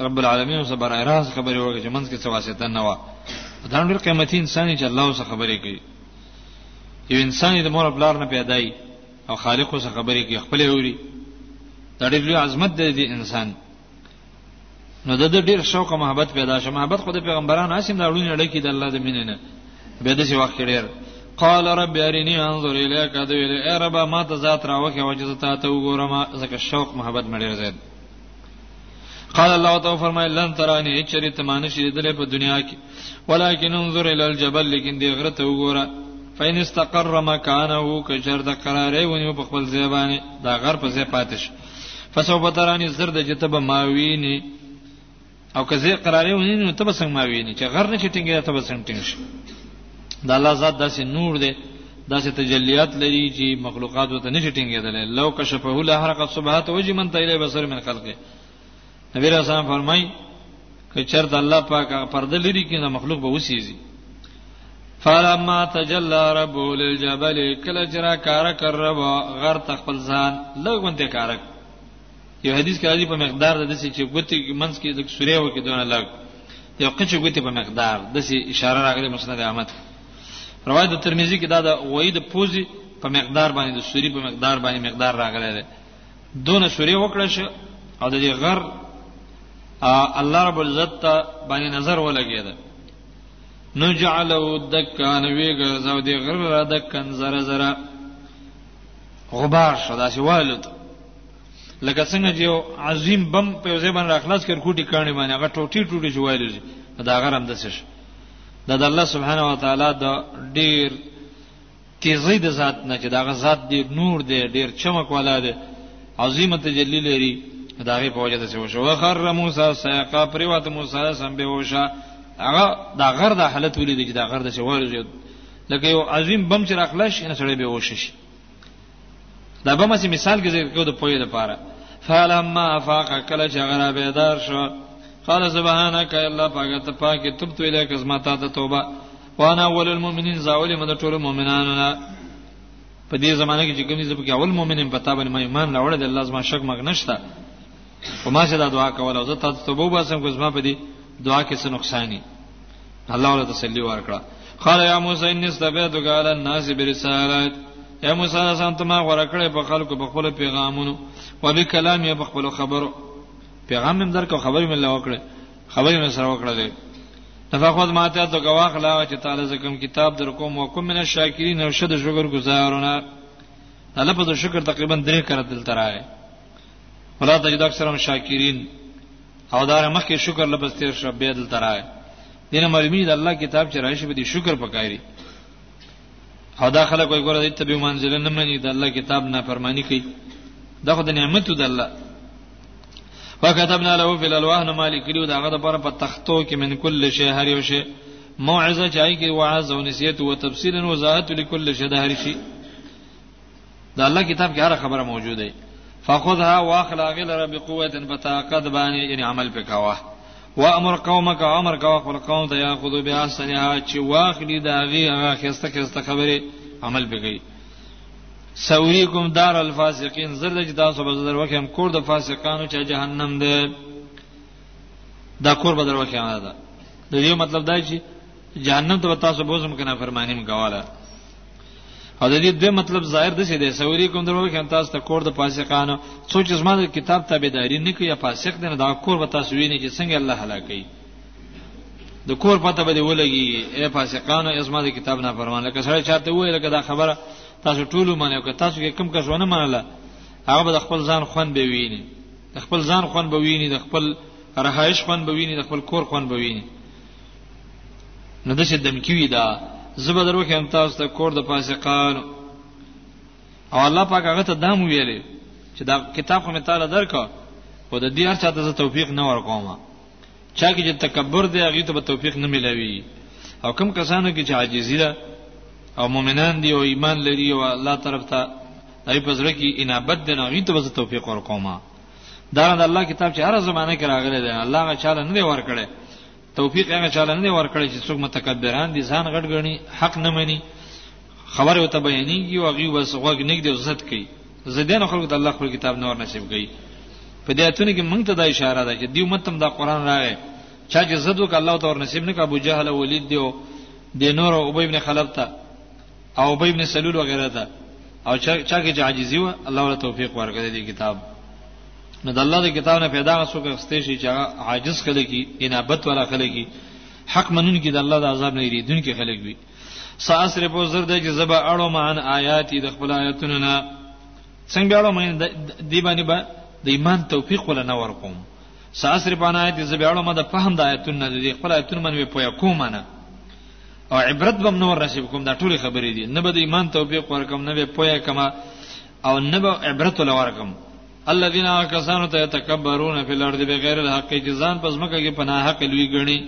رب العالمین سره برای راز خبرې وکړي چې منځ کې څه واسطه نه و دا ډېر قیمتي انسان چې الله سره خبرې کوي یو انسان د مور خپل نه پیدای او خالق سره خبرې کوي خپل اوري دا ډېر لوی عظمت دی د انسان نو د دې ډېر شوق او محبت پیدا شو محبت خو د پیغمبرانو اسیم دا ړونی لړکی د الله د مینې نه به د څه وخت ډېر قال رب ارني انظر اليك دوی له رب ما ته ذات راوخه وجه ته ته وګورم زکه شوق محبت مړ زید قال الله تعالی فرمایل لن ترانی چری تمانه شې دلې په دنیا کې ولکن انظر الى الجبل لیکن دی غره ته وګوره فین استقر مکانه کجر د قرارې ونیو په خپل ځای باندې دا غر په ځای پاتې شي فسوف ترانی زرد جتب ماوینی او که زه قراره ونی نو ته به څنګه ما ویني چې غر نه چټینګې ته به څنګه ټینګ شي دا الله ذات داسې نور دی داسې تجلیات لري چې مخلوقات وته نه چټینګېدل لو کشفه له حرکت صبحات وجه من تایله بصر من خلقه نبی رسول الله فرمای که چرته الله پاک پرده لري کې نه مخلوق به وسیږي فلما تجلى ربه للجبل کله جرا کارک رب غر تخپل ځان لګونته کارک یو حدیث کې راځي په مقدار د دسي چې ګوتې منځ کې د سورې وکي دونه لګ یو قچ ګوتې په مقدار دسي اشاره راغلي مسند احمد روایت ترمذی کې دا د وعید پوزي په مقدار باندې د سوري په مقدار باندې مقدار راغلی دی دونه سوري وکړه شو او د دې غر الله رب العزت ته باندې نظر ولګید نو جعلو دکان ویګه زو دې غر را دکان زره زره غبار شو داسې والوت لکه څنګه چې یو عظیم بم په یو ځای باندې راخلاص کړ کوټی کانی باندې هغه ټوټي ټوټي جوړ دي دا غرم د څه دا د الله سبحانه و تعالی د ډیر تیزی د ذات نه چې داغه ذات دی نور دی ډیر چمک والا دی عظیمه تجلی لري داغه په وجه د څه وشو وخر موسی سیقا پریوات موسی سم به وشا هغه دا غر د حالت ولید چې دا غر د څه ورځي لکه یو عظیم بم چې راخلاص شي نه سړی به وشي دا به مې مثال کې ذکر کوو د پوهې لپاره فلما افاق کله چې غرا بیدار شو قال سبحانك الا پاکه ته پاکه تب تو الیک از ما ته توبه وانا اول المؤمنین زاول مد ټول مؤمنانو نه په دې زمانه کې چې کومې زبکه اول مؤمنین پتا باندې ما ایمان راوړل الله زما شک مګ نشته په ما سره دعا کوله او زه تاسو ته وباسم کوم ما په دې دعا کې څه نقصان الله ولا تسلی ورکړه قال يا موسى اني استبعدك على الناس برسالات يا موسى سم ته ما غوړه کړې په خلکو په خپل پیغامونو او به کلام یې په خپل خبرو پیغام مې درکو خبرې مې لا وکړه خبرې مې سره وکړه دې تفاخذ ما ته تو گواخ لا چې تعالی زکم کتاب در کوم وکم من الشاکرین او شد شکر گزارونه الله په شکر تقریبا درې کړه دلته راغی ولا تجد اکثرهم شاکرین او دا مخکې شکر لپس تیر شه به دل ترای دینه مرمی د الله کتاب چې راشي به دي شکر پکایري او دا خلک وایي ګوره دې ته به منزل نه مني د الله کتاب نه فرمانی کوي دا خو د نعمتو د الله وكتبنا له في الالواح ما لكلو دا غد پر په تختو کې من کل شی هر یو شی موعظه چای کې وعظ او نصیحت او تفصیلا وضاحت لكل شی د هر شی د الله کتاب کې هر خبره موجوده ده فخذها واخلا غلر بقوه بطاقت باندې یعنی عمل پکاوه وامر قومك امر کا خپل قوم ته یاخذو بیا سنها چې واخلی دا غي هغه خسته خسته خبره عمل پکې سوریکم دار الفاسقین زرد چې تاسو به زر وکم کور د فاسقانو چې جهنم ده دا کور به در وکم ده د دې مطلب دا چې جهنم ته تاسو بوزم کنه فرمانیم کواله او د دې دوه مطلب ظاهر د څه دی سوري کوم درو کې تاسو ته کور د فاسقانو څو چې زما د کتاب تابعداري نه کوي فاسق دی نه دا کور به تاسو ویني چې څنګه الله هلاکي د کور پته به دی ولګي اے فاسقانو اسما د کتاب نه پرمان لکه سره چاته وای لکه دا خبره تاسو ټول منه که تاسو کې کم کس ونه منله هغه به خپل ځان خوان به ویني خپل ځان خوان به ویني د خپل رهایش خوان به ویني د خپل کور خوان به ویني نو دسه دمکی وی دا زبر درو کې هم تاسو ته کور د فاسقان او الله پاک هغه ته دام ویلې چې دا کتاب خو مې تعالی درکو او د دې هر چا ته توفیق نه ورکوم چا کې چې تکبر دی هغه ته به توفیق نه ملوي او کم کسانو کې چې عاجزی ده او مؤمنان دی او ایمان لري او الله طرف ته ای په زړه کې انابت دی نه هغه ته به توفیق ورکوم دا د الله کتاب چې هر زمانه کې راغلی دی الله هغه چاله نه ورکړي توفیق هغه چاله نه ورکړي چې څوک متکبران دي ځان غټ غني حق نه مني خبره وته بیانېږي او هغه بس غوږ نه دی عزت کوي زدان خلکو د الله خپل کتاب نور نصیب کوي په دې اتونه کې موږ ته دا اشاره ده چې دیو متم دا قران راغی چا چې زدو ک الله تور نصیب نه کا ابو جهل ولید دیو د نور او ابی ابن خلف ته او ابي ابن سلول وغيرها ته او چا کې چې عاجزي و الله ولا توفيق ورکړي دي کتاب نو د الله د کتاب نه پیدا غسو کې خسته شي چې عاجز خلک کی انابت ولا خلک کی حق منون کی د الله د عذاب نه لري دن کې خلک وي ساسر په زر د چې زبا اړو مان آیات د خپل آیاتونو نه څنګه اړو مان دی باندې با د ایمان توفیق ولا نه ورکوم ساسر په آیات زبا اړو ما د فهم د آیاتونو نه د خپل آیاتونو باندې پویا کوم نه او عبرت بم نور نصیب کوم دا ټول خبرې دي نه به د ایمان توفیق ورکم نه به پوهه کما او نه به عبرت لورکم الذين كسانوا يتكبرون في الارض بغیر الحق چې ځان پس مکه کې پناه حق لوي غني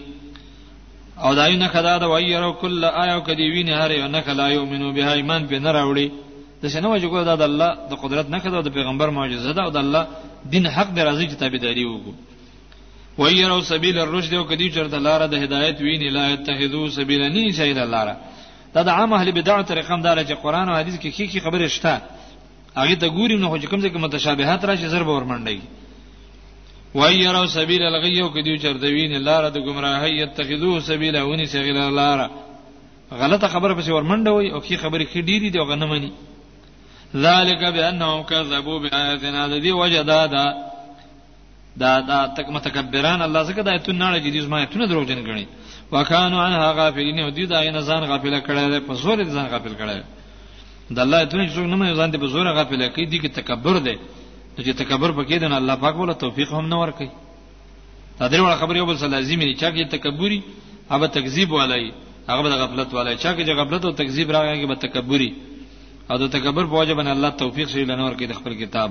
او دای نه خدا دا وای یو کل آیو کدی ویني هر یو نه خلا یؤمنو به ایمان په نه راوړي د شنو وجه کو دا د الله د قدرت نه خدا د پیغمبر معجزه ده او د الله دین حق درازي چې تابعداري وکړي ويروا سبيل الرشد او کدی چرته لار د هدایت ویني لا يتخذو سبيل ني شي لاره دا د عام اهل بدع طریقه هم دار چې قران او حديث کې کی کی خبره شته هغه ته ګوري نو چې کوم ځای کې متشابهات راشي ضرب ور منډي ويروا سبيل الغي او کدی چرته ویني لار د گمراهي يتخذو سبيل وني سغيل لاره غلطه خبره پس ور منډه وي او کی خبره کې ډيري دی او غنمني ذالک بانهم كذبوا بآياتنا ذي وجدادا دا دا تک متکبران الله زکه د ایتون نه لګی دي زما ایتونه دروغجن غني وکانو عنها غافلین او دي دا نه ځان غافل کړي ده په زور دي ځان غافل کړي د الله ایتونه څوک نه مې ځان دي په زور غافل کړي دي کې تکبر ده چې تکبر پکې ده نه الله پاک ولا توفیق هم نه ورکي دا درې وړه خبرې یو بل سره لازم دي چې کې تکبوري هغه تکذیب ولای هغه د غفلت ولای چې کې غفلت او تکذیب راغی کې به تکبوري او د تکبر په وجه باندې الله توفیق شي لنور کې د خپل کتاب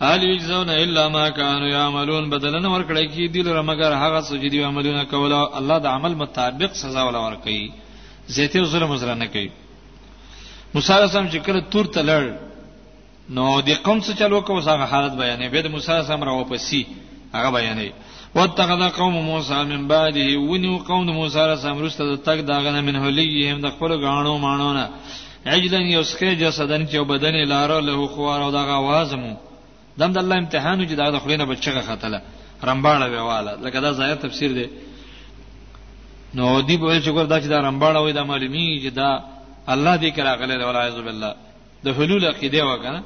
هل یجزون الا ما كانوا يعملون بدلنه ورکړی کی دی لره مگر هغه څه چې دی عملونه کوله الله د عمل مطابق سزا ولا ورکړي زیته او ظلم زره نه کوي موسی سم چې کله تور تلړ نو د قوم څه چلو کو هغه حالت بیانې به د موسی سم را واپسی هغه بیانې واتخذ قوم موسی من بعده ونو قوم موسی سم رسته د تک داغه نه من هلیهم د خپل غاڼو مانونه عجلا یوسکه جسدن چې بدن لاره له خوار او دغه وازمو دم د الله امتحانو چې دغه خلینه بچغه خاتله رمباړه ویواله لکه دا ظاهر تفسیر دی نو دی په چې ګور دا چې دا رمباړه وای دا معلومی چې دا الله دې کرا غلې ولا اعوذ بالله د حلول عقیده وکنه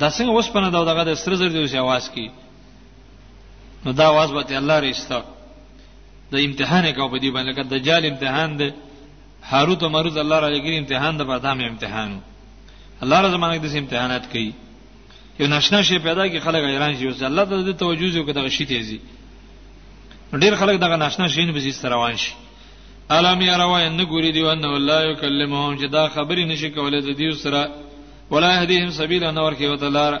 دا څنګه اوس پنه دا دغه د سر زر دی اوس आवाज کی نو دا आवाज به الله رښتا د امتحان کو په دې باندې کړه دجال امتحان دی هاروت او ماروت الله را لګی امتحان د بعد هم امتحانو الله را زمانه د امتحانات کوي یو ناشنا شی پیدا کی خلک ایران شي او الله ته د توجه یو کده شي تیزي ډیر خلک دغه ناشنا شین به زیست روان شي الم يروا ان ګوري دی ان الله يكلمهم چې دا خبرې نشي کولای د دې سره ولا هديهم سبيلا نور کې وتلار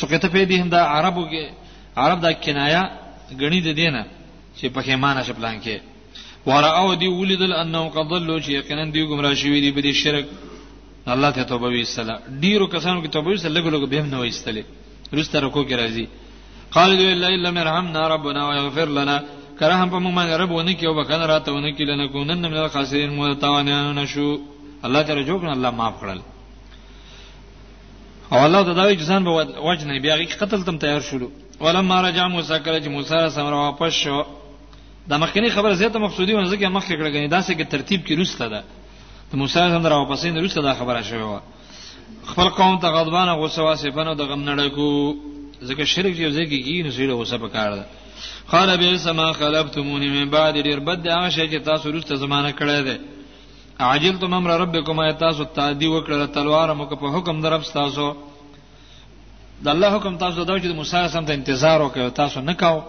سقط په دې هنده عربو کې عرب دا کنایا غنی د دینه چې په کې مان شه پلان کې ورأو دی ولیدل انهم قد ضلوا چې یقینا دی گمراه شوی دی په دې شرک الله ته توبه ویسله ډیرو کسانو کې توبه ویسله لګ لګ به هم نه ویستلې رسته رکو کې راځي قال دی الا الا مرحمنا ربنا ويغفر لنا کرهم په موږ باندې رب ونه کې او بکنه راته ونه کې لنکونن من الخاسرین مو تاوانانو نشو الله ته رجوع کړه الله معاف کړل او الله ته دا وی چې ځان به وجه نه بیا غي قتل تم تیار شول ولما رجع موسی کله چې موسی را سره واپس شو دا مخکنی خبره زیاته مقصودی ونه ځکه مخکې کړه غني دا څه کې ترتیب کې روسته ده ته موسی سره را واپس نه روسته دا خبره شوی و خپل قوم ته غضبان غوسه واسفنه د غم نړکو ځکه شرک یو ځای کې کینې سره غوسه پکار ده قال بئس ما خلفتموني من بعد ډیر بد هغه شی چې تاسو روسته زمانہ کړی دی عجلتم امر ربکم ایتاسو تعدی وکړه تلوار مو په حکم درب تاسو د الله حکم تاسو دا چې د موسی سم ته انتظار وکړ تاسو نه کاو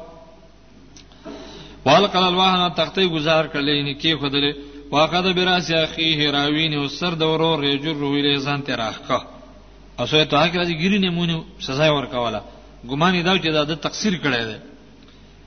والقل الواحنا تختې گزار کړلې نه کې خدلې واقد براس اخیه راوین او سر د ورو رجل روی له ځان ته راخکا اسو ته هغه راځي ګری نمونه سزا ورکواله ګمان دا چې دا د تقصیر کړی دی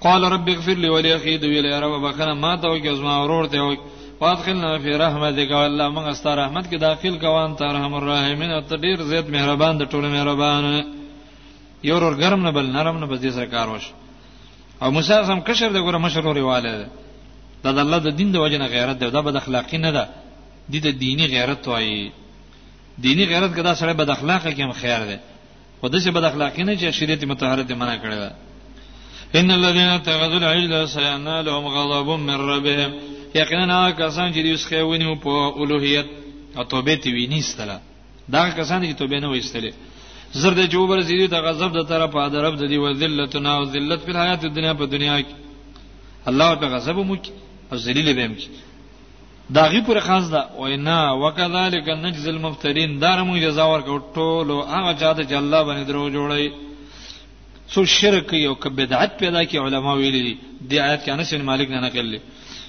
قال رب اغفر لي ولأخي دوی له رب بخنه ما ته وکي زما ورور ته وکي وادخلنا فی رحمتک والله موږ ستاره رحمت کې داخل کوان ته رحم الرحیمین ته ډیر زیات مهربان د ټولو مهربان یو ور ګرم نه بل نرم نه بزې سره کار وش او موسی هم کشر د ګره مشرور واله دا د الله د دین د وجنه غیرت ده دا بد اخلاقی نه ده د دې دینی غیرت وایي دینی غیرت کدا سره بد اخلاقه کې هم خیر ده خو د څه بد اخلاقی نه چې شریعت متطهره دې منع کړی دا ان الذين اتخذوا العجل سينالهم غضب من ربهم یقینا کسان چې دوی ښه ونیو په اولوهیت او توبه تی وینیستله دا کسان چې توبه نه وېستله زر د جو بر زیدی د غضب د طرف په درب د دی و ذلتنا او ذلت په حیات دنیا په دنیا کې الله په غضب مو کې او ذلیل به مو کې داغي پر خاص ده او نه وکذالک نجز المفترین دار موږ جزا ورکو ټولو هغه چاته چې الله باندې درو جوړي سو شرک یو ک بدعت پیدا کی علما ویلي دي د آیات کې انس بن مالک نه نقل لري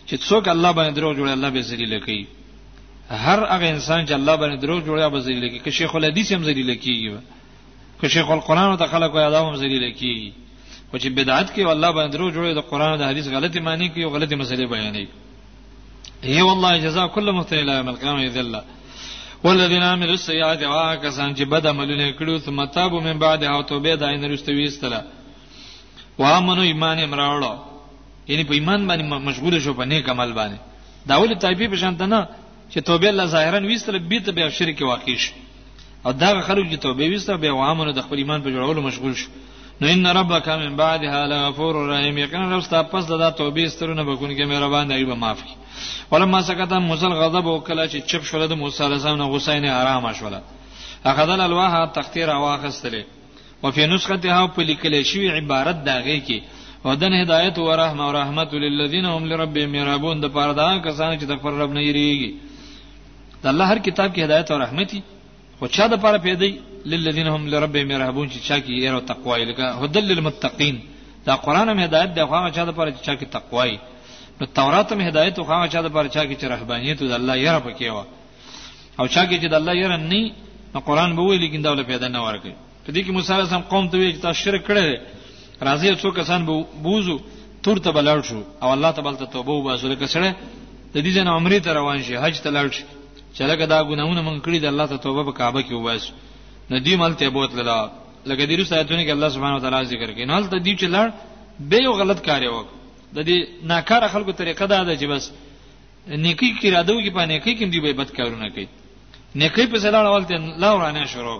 چې څوک الله باندې درو جوړي الله به ذلیل کوي هر هغه انسان چې الله باندې درو جوړي به ذلیل کوي که شیخ الحدیث هم ذلیل کیږي که شیخ القرآن ته خلق وي ادم هم ذلیل کیږي او چې بدعت کوي الله باندې درو جوړي د قرآن او د حدیث غلطي معنی کوي او غلطي مسلې بیانوي ای والله جزاء کل متعلق یوم القیامه ذلہ والذین عملوا السیئات هغه کسان چې بد عملونه کړو ثم تابوا من بعد او توبه د عین رسته ویستله وامنو ایمان امراړو یعنی په ایمان باندې مشغول شو په نیک عمل باندې دا ول تایبی په شان نه چې توبه الله ظاهرا ویستله بیت به شرک واقع شي او دا خلک چې توبه وسته به وامنه د خپل ایمان په جوړولو مشغول شو نو ان ربک من بعدها لغفور رحیم یقینا رب ستا پس د توبې سترونه بکون کې مهربان دی به معاف کی ولما سکت موسی غضب او کله چې چپ شول د موسی علیه السلام نه غصه نه آرام شول اخذل الواح تختیر واخستلې وفي نسختها په لیکل شوی عبارت داږي کې ودن هدایت او رحم او رحمت للذین هم لربهم یرهبون د پاره دا کسان چې د پر رب نه یریږي د الله هر کتاب کې هدایت او رحمتي خو چا د پاره پیدا للذین هم لربهم يرهبون چې چا کې یره او تقوا یې لکه هدل للمتقین دا قران هم هدایت دی خو هغه چا د پاره چې چا کې تقوا یې نو تورات هم هدایت خو هغه چا د پاره چا کې چې رهبانیت د الله یره پکې و او چا کې چې د الله یره نه نو قران به وی لیکن دا ول پیدا نه ورکړي په دې کې موسی علیه السلام قوم ته وی چې تاسو شرک کړی دی راځي څو کسان به بوزو تور ته بلړ شو او الله تعالی ته توبه وباسو لکه سره د دې جن عمرې ته روان شي حج ته لاړ شي چې لکه دا ګناونه مونږ کړی دی الله ته توبه په کعبه کې وباسو نه دی ملته بوت لاله لکه دې رسو آیتونه کې الله سبحانه وتعالى ذکر کوي نو ته دې چې لاړ به یو غلط کار وکړ د دې ناکار خلکو طریقه دا ده چې بس نیکی کې رادو کې په نیکی کې دی به بد کارونه کوي نیکی په سره اول ته لا ورانه شروع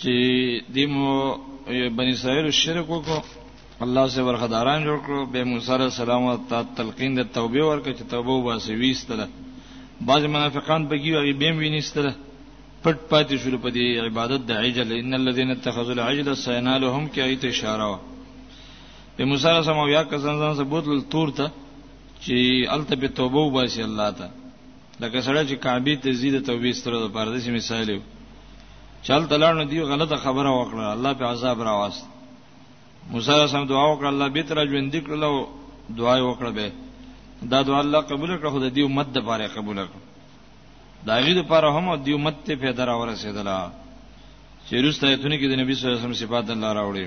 چې دیمو بنی اسرائیل شرک وکړو الله سره ورخداران جوړ کړو به موسی علیہ السلام ته تلقین د توبه ورکړه چې توبه وباسي ویستله بعض منافقان په کې هغه بیم وینیستله پټ پاتې شول په دې عبادت د عجل ان الذين اتخذوا العجل سينالهم کې ایت اشاره و په موسی علیہ السلام یا کسان ځان ثبوت تور ته چې الته به توبه وباسي الله ته لکه سره چې کعبه ته زیاده توبه ستره د پردیس مثال یو چل تلار نو دی غلطه خبره وکړه الله په عذاب راواست موسی سم دعا وکړه الله به تر ژوند کړل او دعا وکړه به دا دعا الله قبول کړه خو د دې امت د پاره قبول کړه دا غي د پاره هم د امت ته پیدا را ورسېدله چې رسته ایتونه کې د نبی صلی الله علیه وسلم صفات الله راوړي